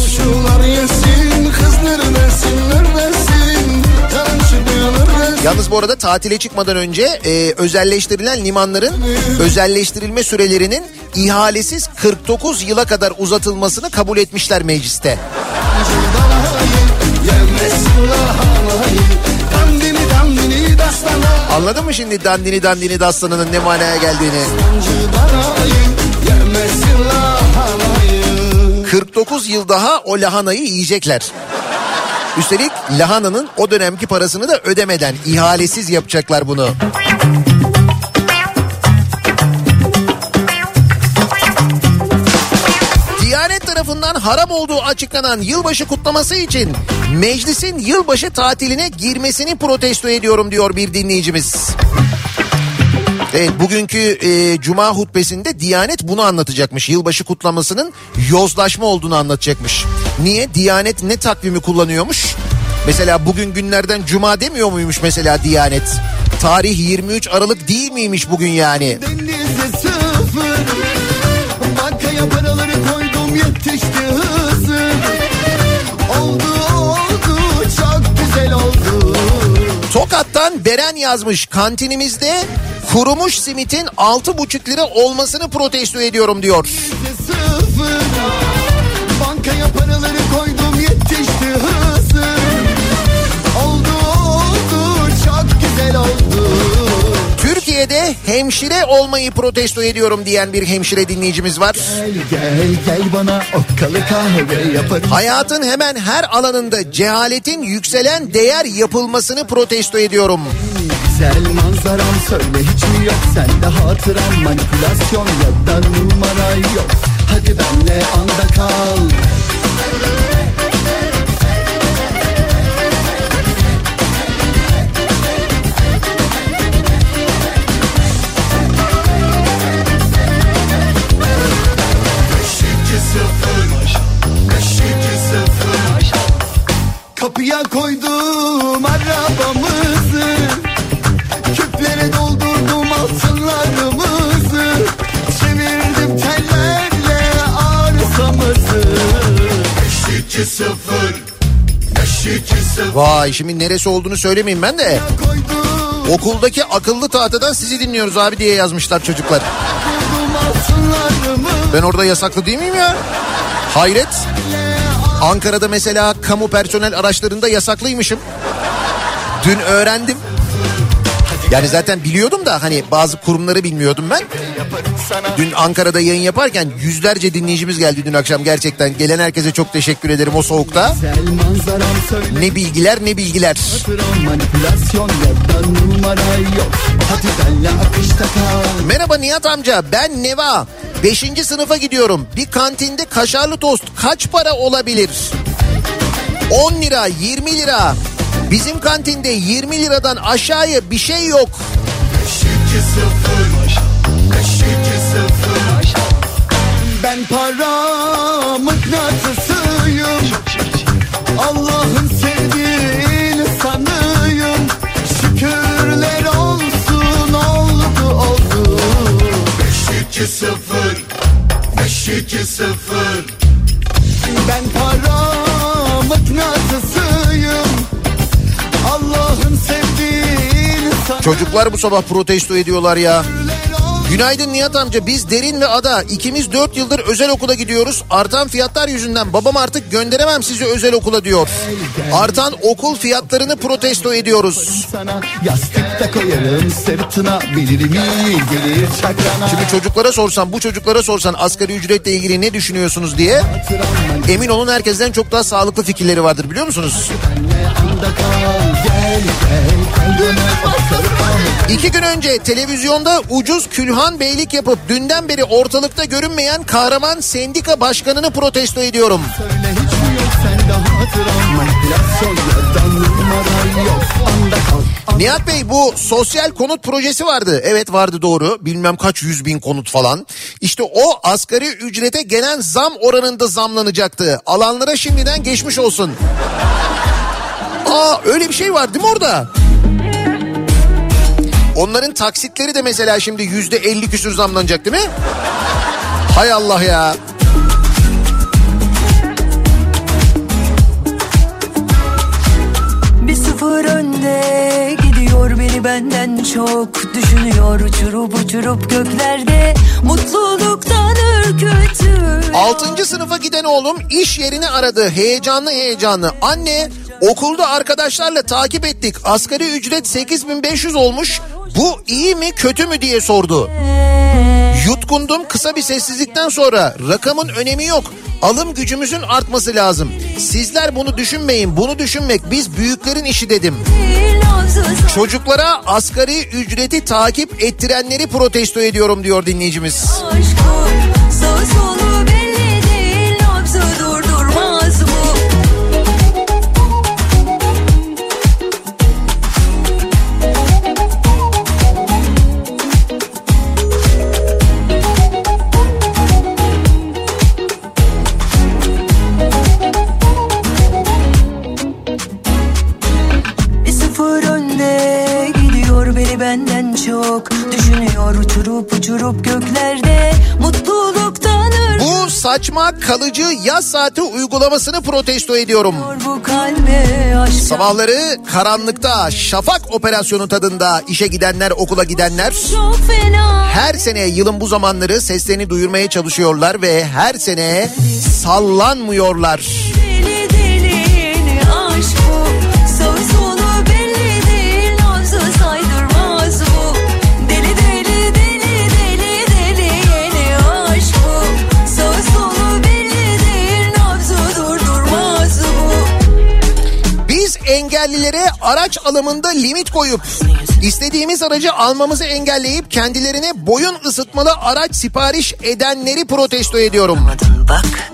Yalnız bu arada tatile çıkmadan önce e, özelleştirilen limanların özelleştirilme sürelerinin ihalesiz 49 yıla kadar uzatılmasını kabul etmişler mecliste. Anladın mı şimdi dandini dandini dastanının ne manaya geldiğini? Sancı danayı Yemesin lahanayı 49 yıl daha o lahanayı yiyecekler. Üstelik lahananın o dönemki parasını da ödemeden ihalesiz yapacaklar bunu. Tarafından haram olduğu açıklanan yılbaşı kutlaması için meclisin yılbaşı tatiline girmesini protesto ediyorum diyor bir dinleyicimiz. Evet bugünkü e, cuma hutbesinde Diyanet bunu anlatacakmış. Yılbaşı kutlamasının yozlaşma olduğunu anlatacakmış. Niye? Diyanet ne takvimi kullanıyormuş? Mesela bugün günlerden cuma demiyor muymuş mesela Diyanet? Tarih 23 Aralık değil miymiş bugün yani? Denize Eren yazmış kantinimizde kurumuş simitin 6,5 lira olmasını protesto ediyorum diyor. Bankaya paraları Hemşire olmayı protesto ediyorum diyen bir hemşire dinleyicimiz var. Gel gel gel bana okkalı kahve yaparım Hayatın hemen her alanında cehaletin yükselen değer yapılmasını protesto ediyorum. Güzel manzaram söyle hiç mi yok sende hatıram manipülasyon ya da numara yok Hadi benle anda kal Vay şimdi neresi olduğunu söylemeyeyim ben de. Okuldaki akıllı tahtadan sizi dinliyoruz abi diye yazmışlar çocuklar. Ben orada yasaklı değil miyim ya? Hayret. Ankara'da mesela kamu personel araçlarında yasaklıymışım. Dün öğrendim. Yani zaten biliyordum da hani bazı kurumları bilmiyordum ben. Dün Ankara'da yayın yaparken yüzlerce dinleyicimiz geldi dün akşam gerçekten. Gelen herkese çok teşekkür ederim o soğukta. Ne bilgiler ne bilgiler. Merhaba Nihat amca ben Neva. Beşinci sınıfa gidiyorum. Bir kantinde kaşarlı tost kaç para olabilir? 10 lira 20 lira. Bizim kantinde 20 liradan aşağıya bir şey yok. Ben para mıknatısıyım. Allah'ın sevdiğini sanıyım Şükürler olsun oldu oldu. Ben para mıknatısıyım Çocuklar bu sabah protesto ediyorlar ya. Günaydın Nihat amca biz Derin ve Ada ikimiz 4 yıldır özel okula gidiyoruz. Artan fiyatlar yüzünden babam artık gönderemem sizi özel okula diyor. Artan okul fiyatlarını protesto ediyoruz. Şimdi çocuklara sorsan bu çocuklara sorsan asgari ücretle ilgili ne düşünüyorsunuz diye emin olun herkesten çok daha sağlıklı fikirleri vardır biliyor musunuz? İki gün önce televizyonda ucuz külhan beylik yapıp dünden beri ortalıkta görünmeyen kahraman sendika başkanını protesto ediyorum. Nihat Bey bu sosyal konut projesi vardı. Evet vardı doğru. Bilmem kaç yüz bin konut falan. İşte o asgari ücrete gelen zam oranında zamlanacaktı. Alanlara şimdiden geçmiş olsun. Aa öyle bir şey var değil mi orada? Onların taksitleri de mesela şimdi yüzde elli küsür zamlanacak değil mi? Hay Allah ya. Bir sıfır önde gidiyor beni benden çok Düşünüyor uçurup uçurup göklerde Mutluluktan ürkütür Altıncı sınıfa giden oğlum iş yerini aradı. Heyecanlı heyecanlı. Anne okulda arkadaşlarla takip ettik. Asgari ücret 8500 olmuş. Bu iyi mi kötü mü diye sordu. Yutkundum kısa bir sessizlikten sonra rakamın önemi yok. Alım gücümüzün artması lazım. Sizler bunu düşünmeyin. Bunu düşünmek biz büyüklerin işi dedim. Çocuklara asgari ücreti takip ettirenleri protesto ediyorum diyor dinleyicimiz. Aşkım uçurup göklerde Mutluluktan Bu saç saçma kalıcı yaz saati uygulamasını protesto ediyorum. Bu Sabahları karanlıkta şafak operasyonu tadında işe gidenler okula gidenler. Her sene yılın bu zamanları seslerini duyurmaya çalışıyorlar ve her sene sallanmıyorlar. Deli deli yeni aşk bu engellilere araç alımında limit koyup istediğimiz aracı almamızı engelleyip kendilerine boyun ısıtmalı araç sipariş edenleri protesto ediyorum.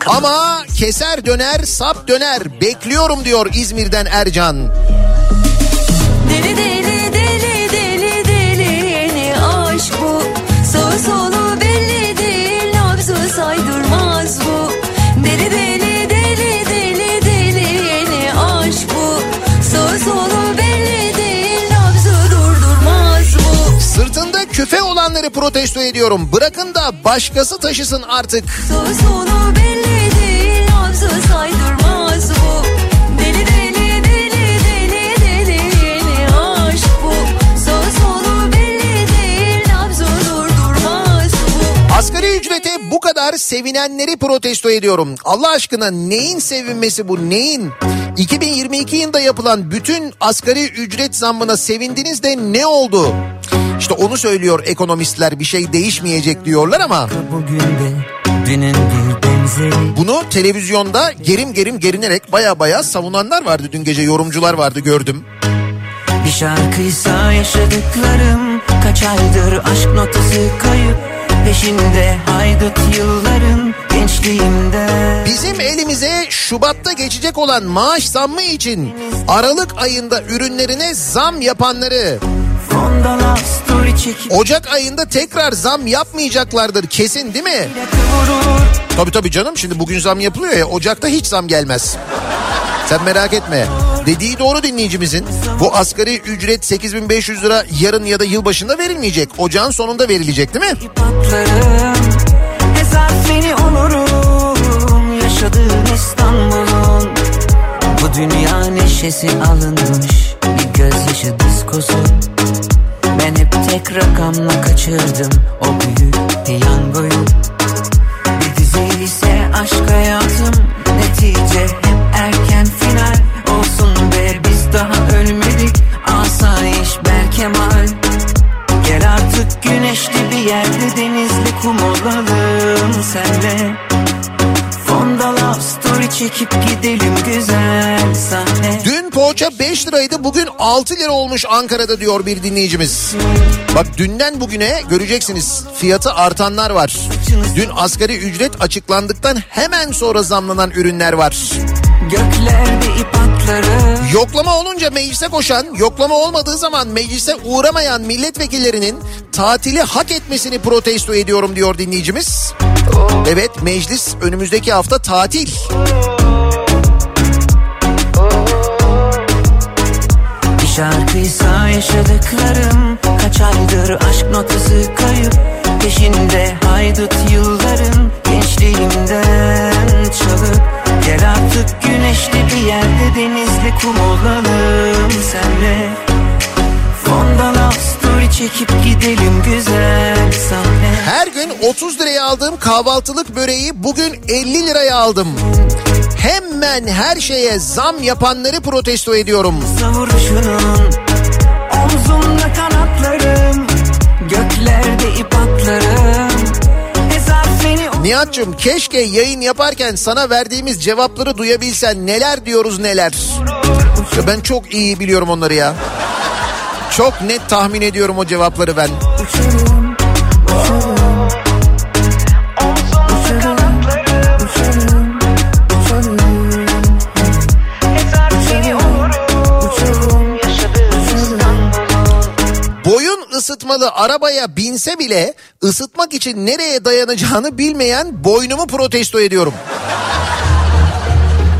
Ama keser döner sap döner bekliyorum diyor İzmir'den Ercan. Deli protesto ediyorum. Bırakın da başkası taşısın artık. Solu belli değil Nabzı kadar sevinenleri protesto ediyorum. Allah aşkına neyin sevinmesi bu neyin? 2022 yılında yapılan bütün asgari ücret zammına sevindiniz de ne oldu? İşte onu söylüyor ekonomistler bir şey değişmeyecek diyorlar ama Bugün de dünün bir bunu televizyonda gerim gerim gerinerek baya baya savunanlar vardı. Dün gece yorumcular vardı gördüm. Bir şarkıysa yaşadıklarım Kaç aydır aşk notası kayıp Peşinde. Haydut yılların gençliğimde. Bizim elimize Şubat'ta geçecek olan maaş zammı için Aralık ayında ürünlerine zam yapanları Ocak ayında tekrar zam yapmayacaklardır kesin değil mi? Tabii tabii canım şimdi bugün zam yapılıyor ya Ocak'ta hiç zam gelmez. Sen merak etme. Dediği doğru dinleyicimizin. Bu asgari ücret 8500 lira yarın ya da yılbaşında verilmeyecek. Ocağın sonunda verilecek değil mi? patlarım Yaşadığım İstanbul'un Bu dünya neşesi alınmış Bir gözyaşı diskosu. Ben hep tek rakamla kaçırdım O büyük piyangoyu. Bir dizi ise aşk hayatım 6 lira olmuş Ankara'da diyor bir dinleyicimiz. Bak dünden bugüne göreceksiniz fiyatı artanlar var. Dün asgari ücret açıklandıktan hemen sonra zamlanan ürünler var. Göklerde ip atları Yoklama olunca meclise koşan, yoklama olmadığı zaman meclise uğramayan milletvekillerinin tatili hak etmesini protesto ediyorum diyor dinleyicimiz. Evet meclis önümüzdeki hafta tatil. Şarkıysa yaşadıklarım Kaç aydır aşk notası kayıp. Peşinde haydut yılların Gençliğimden çalıp. Gel artık güneşli bir yerde Denizli kum olalım senle. Fonda story çekip gidelim güzel sahne Her gün 30 liraya aldığım kahvaltılık böreği bugün 50 liraya aldım. Hemen her şeye zam yapanları protesto ediyorum. Savuruşunun Omzumda kanatlarım Göklerde ip atlarım Nihat'cığım keşke yayın yaparken sana verdiğimiz cevapları duyabilsen neler diyoruz neler. Ya ben çok iyi biliyorum onları ya. Çok net tahmin ediyorum o cevapları ben. Uçurum Uçurum ısıtmalı arabaya binse bile ısıtmak için nereye dayanacağını bilmeyen boynumu protesto ediyorum.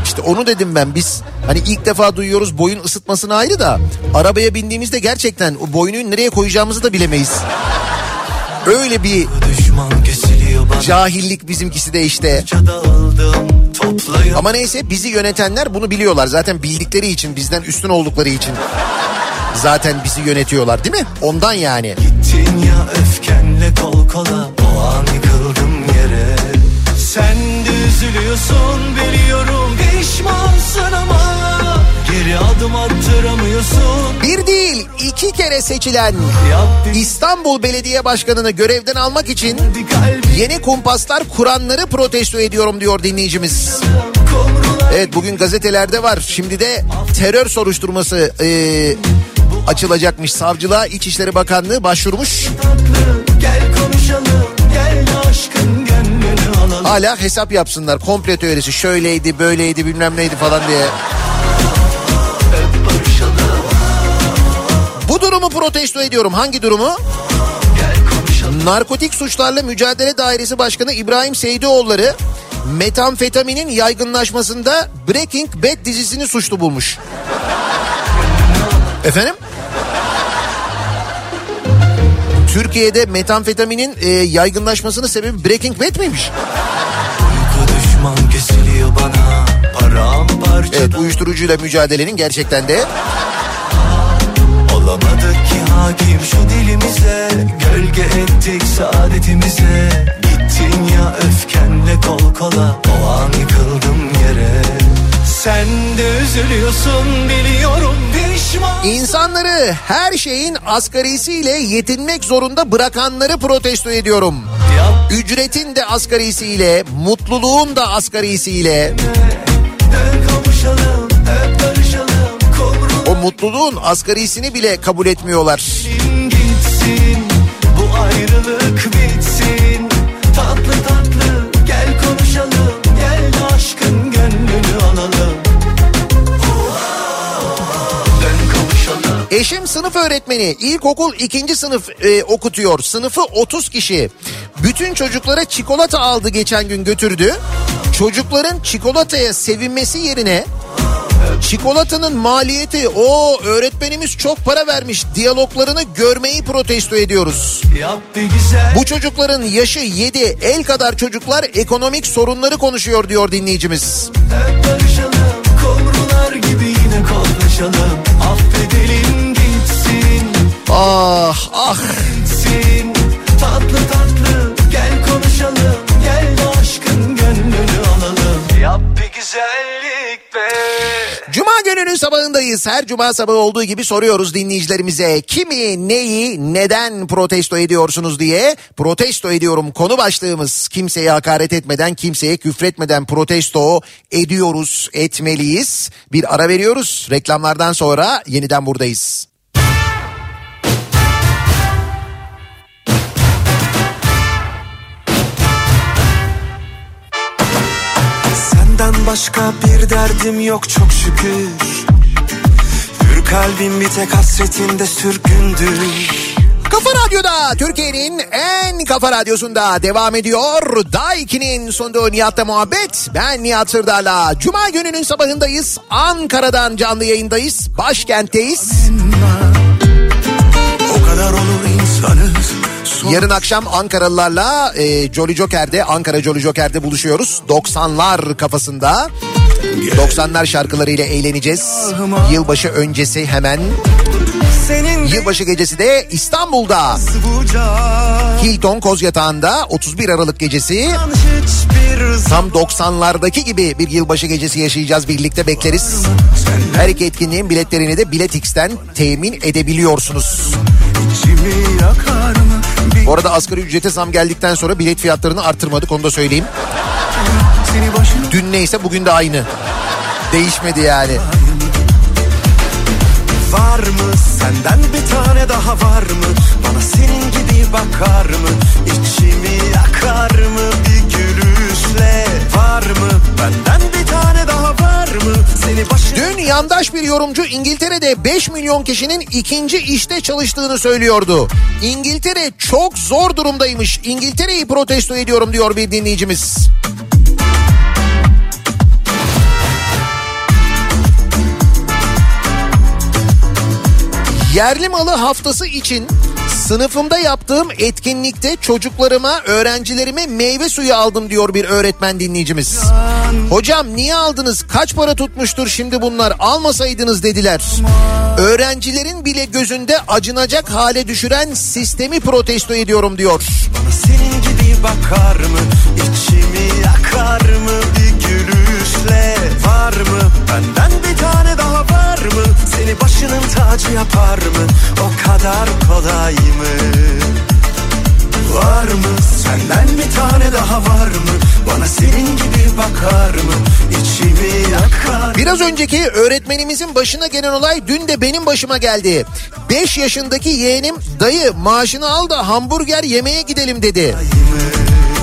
İşte onu dedim ben biz hani ilk defa duyuyoruz boyun ısıtmasını ayrı da arabaya bindiğimizde gerçekten o boynuyu nereye koyacağımızı da bilemeyiz. Öyle bir Cahillik bizimkisi de işte. Ama neyse bizi yönetenler bunu biliyorlar. Zaten bildikleri için bizden üstün oldukları için. Zaten bizi yönetiyorlar değil mi? Ondan yani. Gittin ya öfkenle kol kola O an yıkıldım yere Sen de üzülüyorsun biliyorum Pişmansın ama Geri adım attıramıyorsun Bir değil iki kere seçilen İstanbul Belediye Başkanı'nı görevden almak için yeni kumpaslar kuranları protesto ediyorum diyor dinleyicimiz. Evet bugün gazetelerde var. Şimdi de terör soruşturması e, açılacakmış. Savcılığa İçişleri Bakanlığı başvurmuş. Hala hesap yapsınlar. Komple teorisi şöyleydi böyleydi bilmem neydi falan diye. Bu durumu protesto ediyorum. Hangi durumu? Narkotik Suçlarla Mücadele Dairesi Başkanı İbrahim Seydioğulları metamfetaminin yaygınlaşmasında Breaking Bad dizisini suçlu bulmuş. Efendim? Türkiye'de metamfetaminin e, yaygınlaşmasının sebebi Breaking Bad miymiş? Bana Evet uyuşturucuyla mücadelenin gerçekten de Olamadık ki hakim şu dilimize Gölge ettik saadetimize Gittin ya öfkenle kol kola O an yıkıldım yere Sen de üzülüyorsun biliyorum pişman İnsanları her şeyin asgarisiyle yetinmek zorunda bırakanları protesto ediyorum. Yap Ücretin de asgarisiyle, mutluluğun da asgarisiyle, dön kavuşalım Öp barışalım o mutluluğun asgarisini bile kabul etmiyorlar. gitsin Bu ayrılık bitsin Eşim sınıf öğretmeni, ilkokul ikinci sınıf e, okutuyor. Sınıfı 30 kişi. Bütün çocuklara çikolata aldı geçen gün götürdü. Çocukların çikolataya sevinmesi yerine çikolatanın maliyeti o öğretmenimiz çok para vermiş diyaloglarını görmeyi protesto ediyoruz. Bu çocukların yaşı 7 el kadar çocuklar ekonomik sorunları konuşuyor diyor dinleyicimiz. Hep barışalım gibi yine konuşalım Affedelim Ah ah Tatlı tatlı gel konuşalım Gel aşkın gönlünü alalım Yap bir güzellik be Cuma gününün sabahındayız. Her cuma sabahı olduğu gibi soruyoruz dinleyicilerimize. Kimi, neyi, neden protesto ediyorsunuz diye. Protesto ediyorum konu başlığımız. Kimseye hakaret etmeden, kimseye küfretmeden protesto ediyoruz, etmeliyiz. Bir ara veriyoruz. Reklamlardan sonra yeniden buradayız. Başka bir derdim yok çok şükür Hür kalbim bir tek hasretinde sürgündür Kafa Radyo'da Türkiye'nin en kafa radyosunda devam ediyor. Daiki'nin sunduğu Nihat'la muhabbet. Ben Nihat Sırdar'la. Cuma gününün sabahındayız. Ankara'dan canlı yayındayız. Başkentteyiz. O kadar olur Yarın akşam Ankaralılarla e, Jolly Joker'de, Ankara Jolly Joker'de buluşuyoruz. 90'lar kafasında. 90'lar şarkılarıyla eğleneceğiz. Yılbaşı öncesi hemen. Yılbaşı gecesi de İstanbul'da. Hilton Kozyatağı'nda 31 Aralık gecesi. Tam 90'lardaki gibi bir yılbaşı gecesi yaşayacağız birlikte bekleriz. Her iki etkinliğin biletlerini de Biletix'ten temin edebiliyorsunuz. içimi yakar mı Bu arada asgari ücrete zam geldikten sonra bilet fiyatlarını artırmadık onu da söyleyeyim. Dün neyse bugün de aynı. Değişmedi yani. var mı Senden bir tane daha var mı Bana senin gibi bakar mı İçimi yakar mı Bir gülüşle Var mı Benden bir tane daha var mı Seni başına Dün yandaş bir yorumcu İngiltere'de 5 milyon kişinin ikinci işte çalıştığını söylüyordu. İngiltere çok zor durumdaymış. İngiltere'yi protesto ediyorum diyor bir dinleyicimiz. Yerli malı haftası için Sınıfımda yaptığım etkinlikte çocuklarıma, öğrencilerime meyve suyu aldım diyor bir öğretmen dinleyicimiz. Hocam niye aldınız? Kaç para tutmuştur şimdi bunlar? Almasaydınız dediler. Öğrencilerin bile gözünde acınacak hale düşüren sistemi protesto ediyorum diyor. Bana senin gibi bakar mı? İçimi yakar mı? Bir gülüşle var mı? Benden bir tane daha var mı? Seni başının tacı yapar mı? O kadar kolay mı? Var mı? Senden bir tane daha var mı? Bana senin gibi bakar mı? İçimi yakar Biraz önceki öğretmenimizin başına gelen olay dün de benim başıma geldi. 5 yaşındaki yeğenim dayı maaşını al da hamburger yemeye gidelim dedi.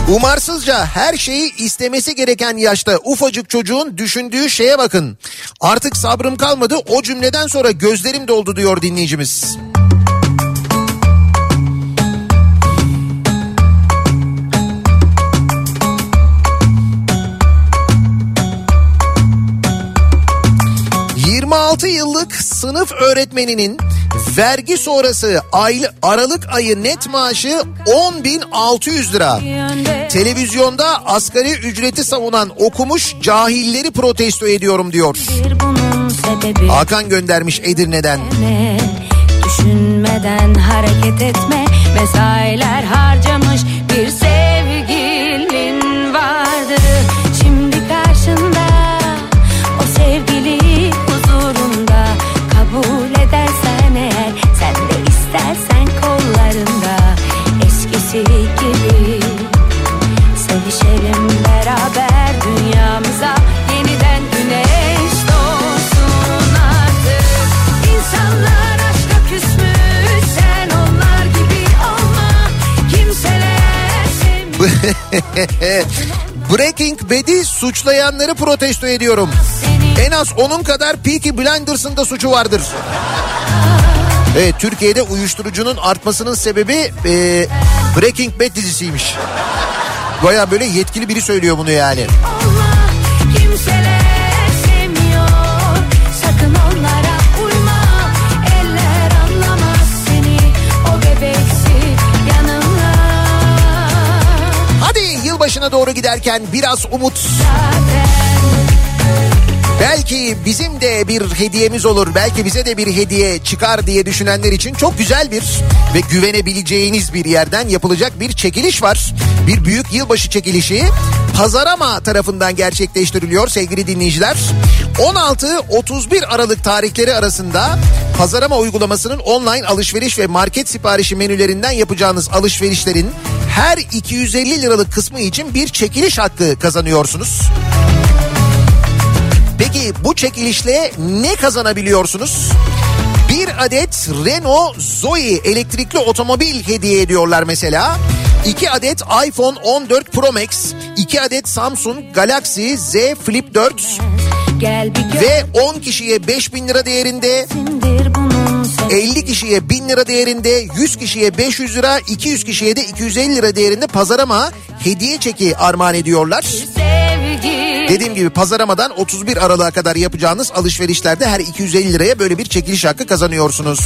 Umarsızca her şeyi istemesi gereken yaşta ufacık çocuğun düşündüğü şeye bakın. Artık sabrım kalmadı o cümleden sonra gözlerim doldu diyor dinleyicimiz. ...26 yıllık sınıf öğretmeninin vergi sonrası aylı, Aralık ayı net maaşı 10.600 lira. Televizyonda asgari ücreti savunan okumuş cahilleri protesto ediyorum diyor. Hakan göndermiş Edirne'den. ne? Düşünmeden hareket etme Mesailer harcamış bir Breaking Bad'i suçlayanları protesto ediyorum. En az onun kadar Peaky Blinders'ın da suçu vardır. Evet Türkiye'de uyuşturucunun artmasının sebebi e, Breaking Bad dizisiymiş. Baya böyle yetkili biri söylüyor bunu yani. olma yılbaşına doğru giderken biraz umut. Belki bizim de bir hediyemiz olur. Belki bize de bir hediye çıkar diye düşünenler için çok güzel bir ve güvenebileceğiniz bir yerden yapılacak bir çekiliş var. Bir büyük yılbaşı çekilişi Pazarama tarafından gerçekleştiriliyor sevgili dinleyiciler. 16-31 Aralık tarihleri arasında Pazarama uygulamasının online alışveriş ve market siparişi menülerinden yapacağınız alışverişlerin her 250 liralık kısmı için bir çekiliş hakkı kazanıyorsunuz. Peki bu çekilişle ne kazanabiliyorsunuz? Bir adet Renault Zoe elektrikli otomobil hediye ediyorlar mesela. 2 adet iPhone 14 Pro Max, 2 adet Samsung Galaxy Z Flip 4 Gel bir ve 10 kişiye 5000 lira değerinde, görsündir bunun sebebi 50 kişiye 1000 lira değerinde, 100 kişiye 500 lira, 200 kişiye de 250 lira değerinde pazarama hediye çeki armağan ediyorlar. Dediğim gibi pazaramadan 31 Aralık'a kadar yapacağınız alışverişlerde her 250 liraya böyle bir çekiliş hakkı kazanıyorsunuz.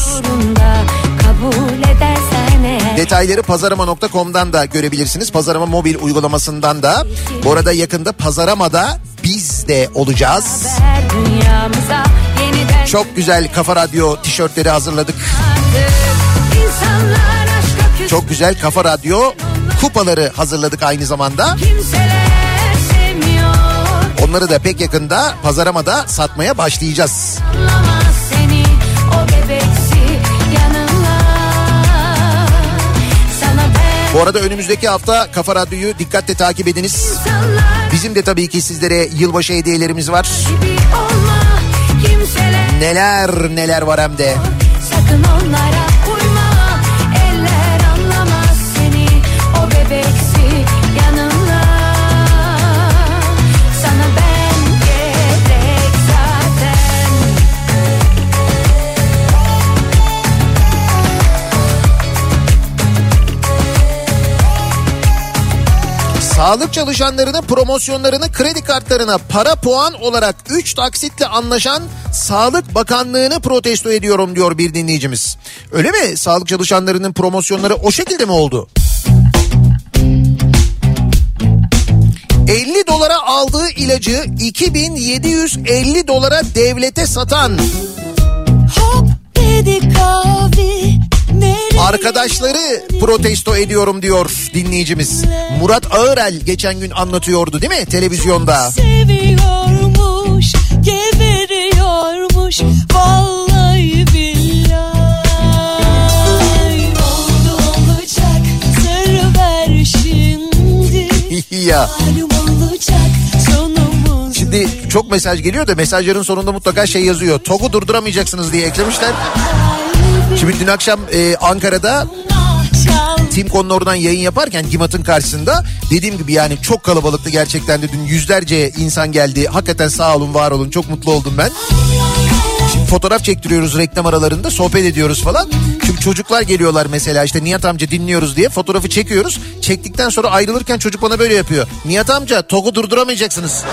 Detayları pazarama.com'dan da görebilirsiniz. Pazarama mobil uygulamasından da. Bu arada yakında Pazarama'da biz de olacağız. Çok güzel Kafa Radyo tişörtleri hazırladık. Çok güzel Kafa Radyo kupaları hazırladık aynı zamanda. Onları da pek yakında Pazarama'da satmaya başlayacağız. Seni bebeksi Bu arada önümüzdeki hafta Kafa Radyo'yu dikkatle takip ediniz. insanlar Bizim de tabii ki sizlere yılbaşı hediyelerimiz var. olma Neler neler var hem de. sakın onlara Sağlık çalışanlarının promosyonlarını kredi kartlarına para puan olarak 3 taksitle anlaşan Sağlık Bakanlığı'nı protesto ediyorum diyor bir dinleyicimiz. Öyle mi? Sağlık çalışanlarının promosyonları o şekilde mi oldu? 50 dolara aldığı ilacı 2750 dolara devlete satan Hop dedik abi nereye arkadaşları protesto ediyorum diyor dinleyicimiz. Murat Ağırel geçen gün anlatıyordu değil mi televizyonda? Seviyormuş, geberiyormuş Vallahi billahi Oldu olacak, sır ver şimdi ya. Malum olacak, sonumuz Şimdi çok mesaj geliyor da mesajların sonunda mutlaka şey yazıyor. TOG'u durduramayacaksınız diye eklemişler. Şimdi dün akşam e, Ankara'da Timkon'un oradan yayın yaparken Gimat'ın karşısında dediğim gibi yani çok kalabalıktı gerçekten de dün yüzlerce insan geldi. Hakikaten sağ olun var olun çok mutlu oldum ben. Şimdi fotoğraf çektiriyoruz reklam aralarında sohbet ediyoruz falan. Şimdi çocuklar geliyorlar mesela işte Nihat amca dinliyoruz diye fotoğrafı çekiyoruz. Çektikten sonra ayrılırken çocuk bana böyle yapıyor. Nihat amca TOG'u durduramayacaksınız.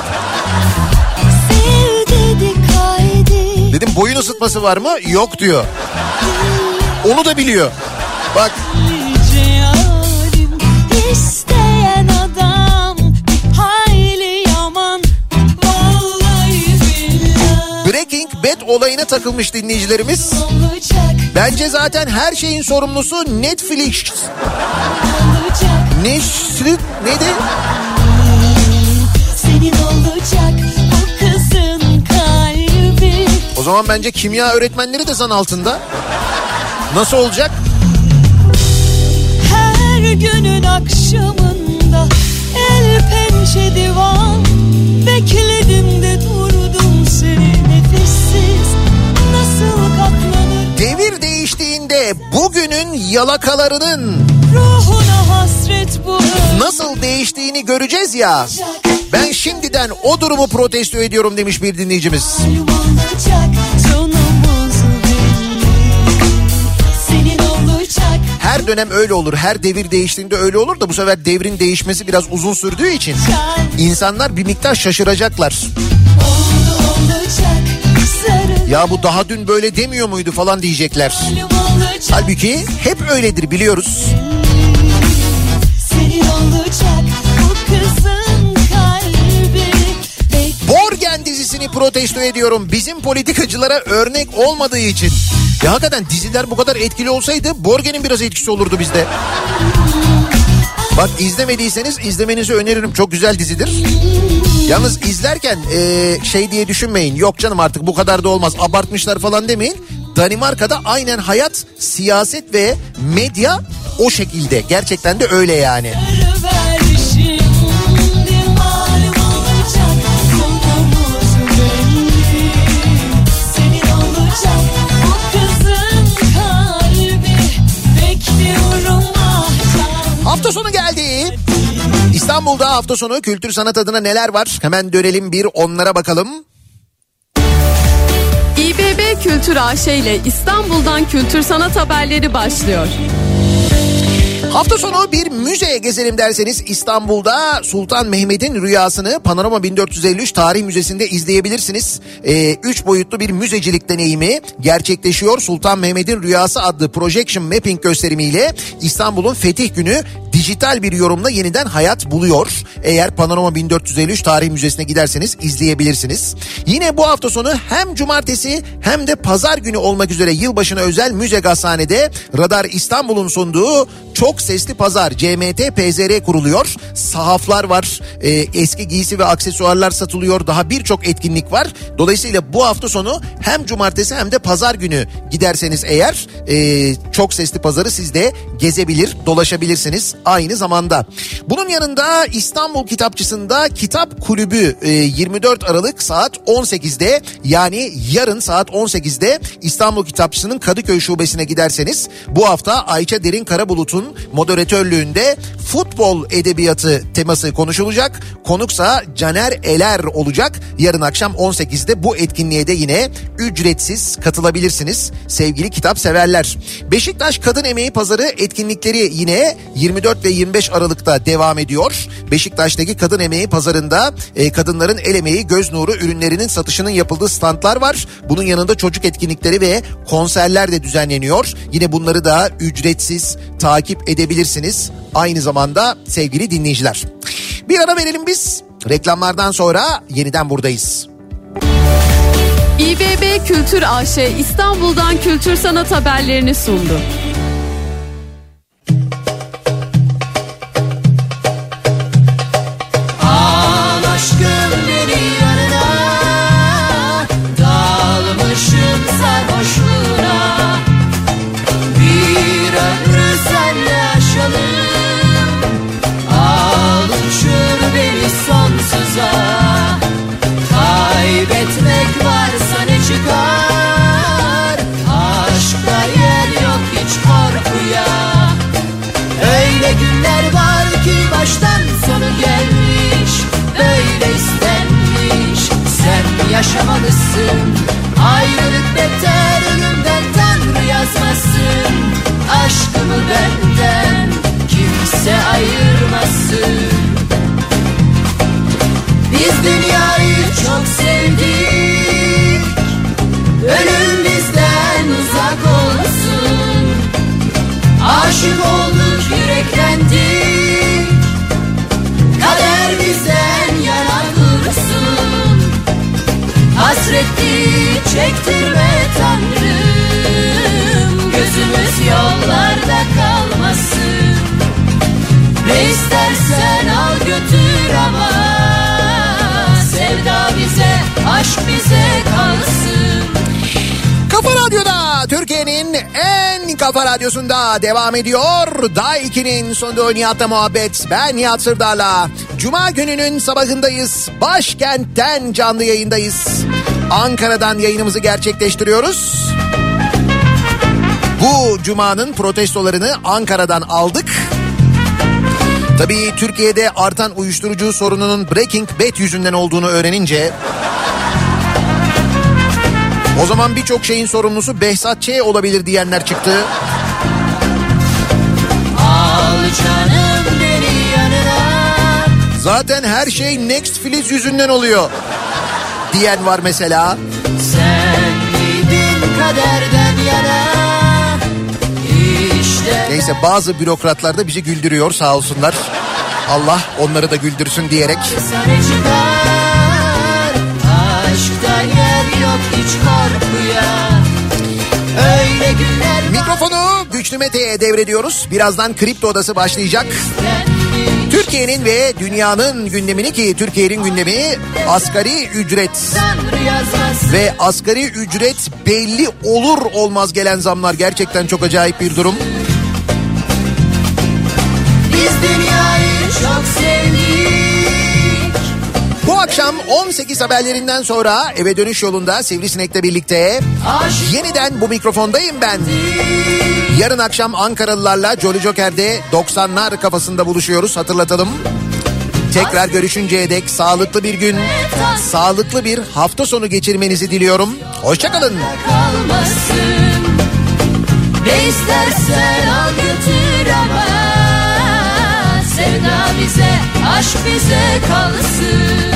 Dedim boyun ısıtması var mı? Yok diyor. Onu da biliyor. Bak Breaking Bad olayına takılmış dinleyicilerimiz. Bence zaten her şeyin sorumlusu Netflix. Netflix neydi? Senin olacak bu kızın kalbi O zaman bence kimya öğretmenleri de zan altında. Nasıl olacak? Her günün akşamında el pençe divan Bekledim de durdum seni nefessiz Nasıl katlanır Devir değiştiğinde bugünün yalakalarının ruhuna hasret bu nasıl değiştiğini göreceğiz ya. Ben şimdiden o durumu protesto ediyorum demiş bir dinleyicimiz. Malum olacak Her dönem öyle olur. Her devir değiştiğinde öyle olur da bu sefer devrin değişmesi biraz uzun sürdüğü için insanlar bir miktar şaşıracaklar. Ya bu daha dün böyle demiyor muydu falan diyecekler. Halbuki hep öyledir biliyoruz. Protesto ediyorum. Bizim politikacılara örnek olmadığı için. Ya hakikaten diziler bu kadar etkili olsaydı Borgen'in biraz etkisi olurdu bizde. Bak izlemediyseniz izlemenizi öneririm. Çok güzel dizidir. Yalnız izlerken e, şey diye düşünmeyin. Yok canım artık bu kadar da olmaz. Abartmışlar falan demeyin. Danimarka'da aynen hayat, siyaset ve medya o şekilde. Gerçekten de öyle yani. İstanbul'da hafta sonu kültür sanat adına neler var? Hemen dönelim bir onlara bakalım. İBB Kültür AŞ ile İstanbul'dan kültür sanat haberleri başlıyor. Hafta sonu bir müzeye gezelim derseniz İstanbul'da Sultan Mehmet'in rüyasını Panorama 1453 Tarih Müzesi'nde izleyebilirsiniz. Ee, üç boyutlu bir müzecilik deneyimi gerçekleşiyor. Sultan Mehmet'in Rüyası adlı projection mapping gösterimiyle İstanbul'un Fetih Günü dijital bir yorumla yeniden hayat buluyor. Eğer Panorama 1453 Tarih Müzesi'ne giderseniz izleyebilirsiniz. Yine bu hafta sonu hem cumartesi hem de pazar günü olmak üzere yılbaşına özel müze gazhanede Radar İstanbul'un sunduğu çok sesli pazar CMT PZR kuruluyor. Sahaflar var, e, eski giysi ve aksesuarlar satılıyor. Daha birçok etkinlik var. Dolayısıyla bu hafta sonu hem cumartesi hem de pazar günü giderseniz eğer e, çok sesli pazarı siz de gezebilir, dolaşabilirsiniz aynı zamanda. Bunun yanında İstanbul Kitapçısı'nda Kitap Kulübü e, 24 Aralık saat 18'de yani yarın saat 18'de İstanbul Kitapçısı'nın Kadıköy Şubesi'ne giderseniz bu hafta Ayça Derin Karabulut'un moderatörlüğünde futbol edebiyatı teması konuşulacak. Konuksa Caner Eler olacak. Yarın akşam 18'de bu etkinliğe de yine ücretsiz katılabilirsiniz sevgili kitap severler. Beşiktaş Kadın Emeği Pazarı etkinlikleri yine 24 ve 25 Aralık'ta devam ediyor. Beşiktaş'taki Kadın Emeği Pazarı'nda e, kadınların el emeği, göz nuru ürünlerinin satışının yapıldığı standlar var. Bunun yanında çocuk etkinlikleri ve konserler de düzenleniyor. Yine bunları da ücretsiz takip edebilirsiniz. Aynı zamanda sevgili dinleyiciler. Bir ara verelim biz. Reklamlardan sonra yeniden buradayız. İBB Kültür AŞ İstanbul'dan kültür sanat haberlerini sundu. Yaşamalısın. Ayrılık beter ölümden Tanrı yazmasın. Aşkımı benden Kimse ayırmasın. Biz dünyayı çok sevdik. Ölüm bizden uzak olsun. Aşık olduk yüreklendik Kafa Radyo'da Türkiye'nin en kafa radyosunda devam ediyor. Day 2'nin sonunda Nihat'la muhabbet. Ben Nihat Sırdar'la. Cuma gününün sabahındayız. Başkent'ten canlı yayındayız. Ankara'dan yayınımızı gerçekleştiriyoruz. Bu cumanın protestolarını Ankara'dan aldık. Tabii Türkiye'de artan uyuşturucu sorununun Breaking Bad yüzünden olduğunu öğrenince o zaman birçok şeyin sorumlusu Behzat Ç. olabilir diyenler çıktı. Al canım beni yanına Zaten her şey Next Filiz yüzünden oluyor. Diyen var mesela. Sen miydin kaderden yana İşte Neyse bazı bürokratlar da bizi güldürüyor sağ olsunlar. Allah onları da güldürsün diyerek. sana hiç korkuya Öyle günler Mikrofonu Güçlü Mete'ye devrediyoruz. Birazdan Kripto Odası başlayacak. Türkiye'nin ve dünyanın gündemini ki Türkiye'nin gündemi asgari ücret. Ve asgari ücret belli olur olmaz gelen zamlar gerçekten çok acayip bir durum. Biz dünyayı çok Bu akşam 18 haberlerinden sonra eve dönüş yolunda Sivrisinek'le birlikte yeniden bu mikrofondayım ben. Yarın akşam Ankaralılarla Jolly Joker'de 90'lar kafasında buluşuyoruz hatırlatalım. Tekrar görüşünceye dek sağlıklı bir gün, sağlıklı bir hafta sonu geçirmenizi diliyorum. Hoşçakalın. Ne istersen al götür ama Sevda bize, aşk bize kalsın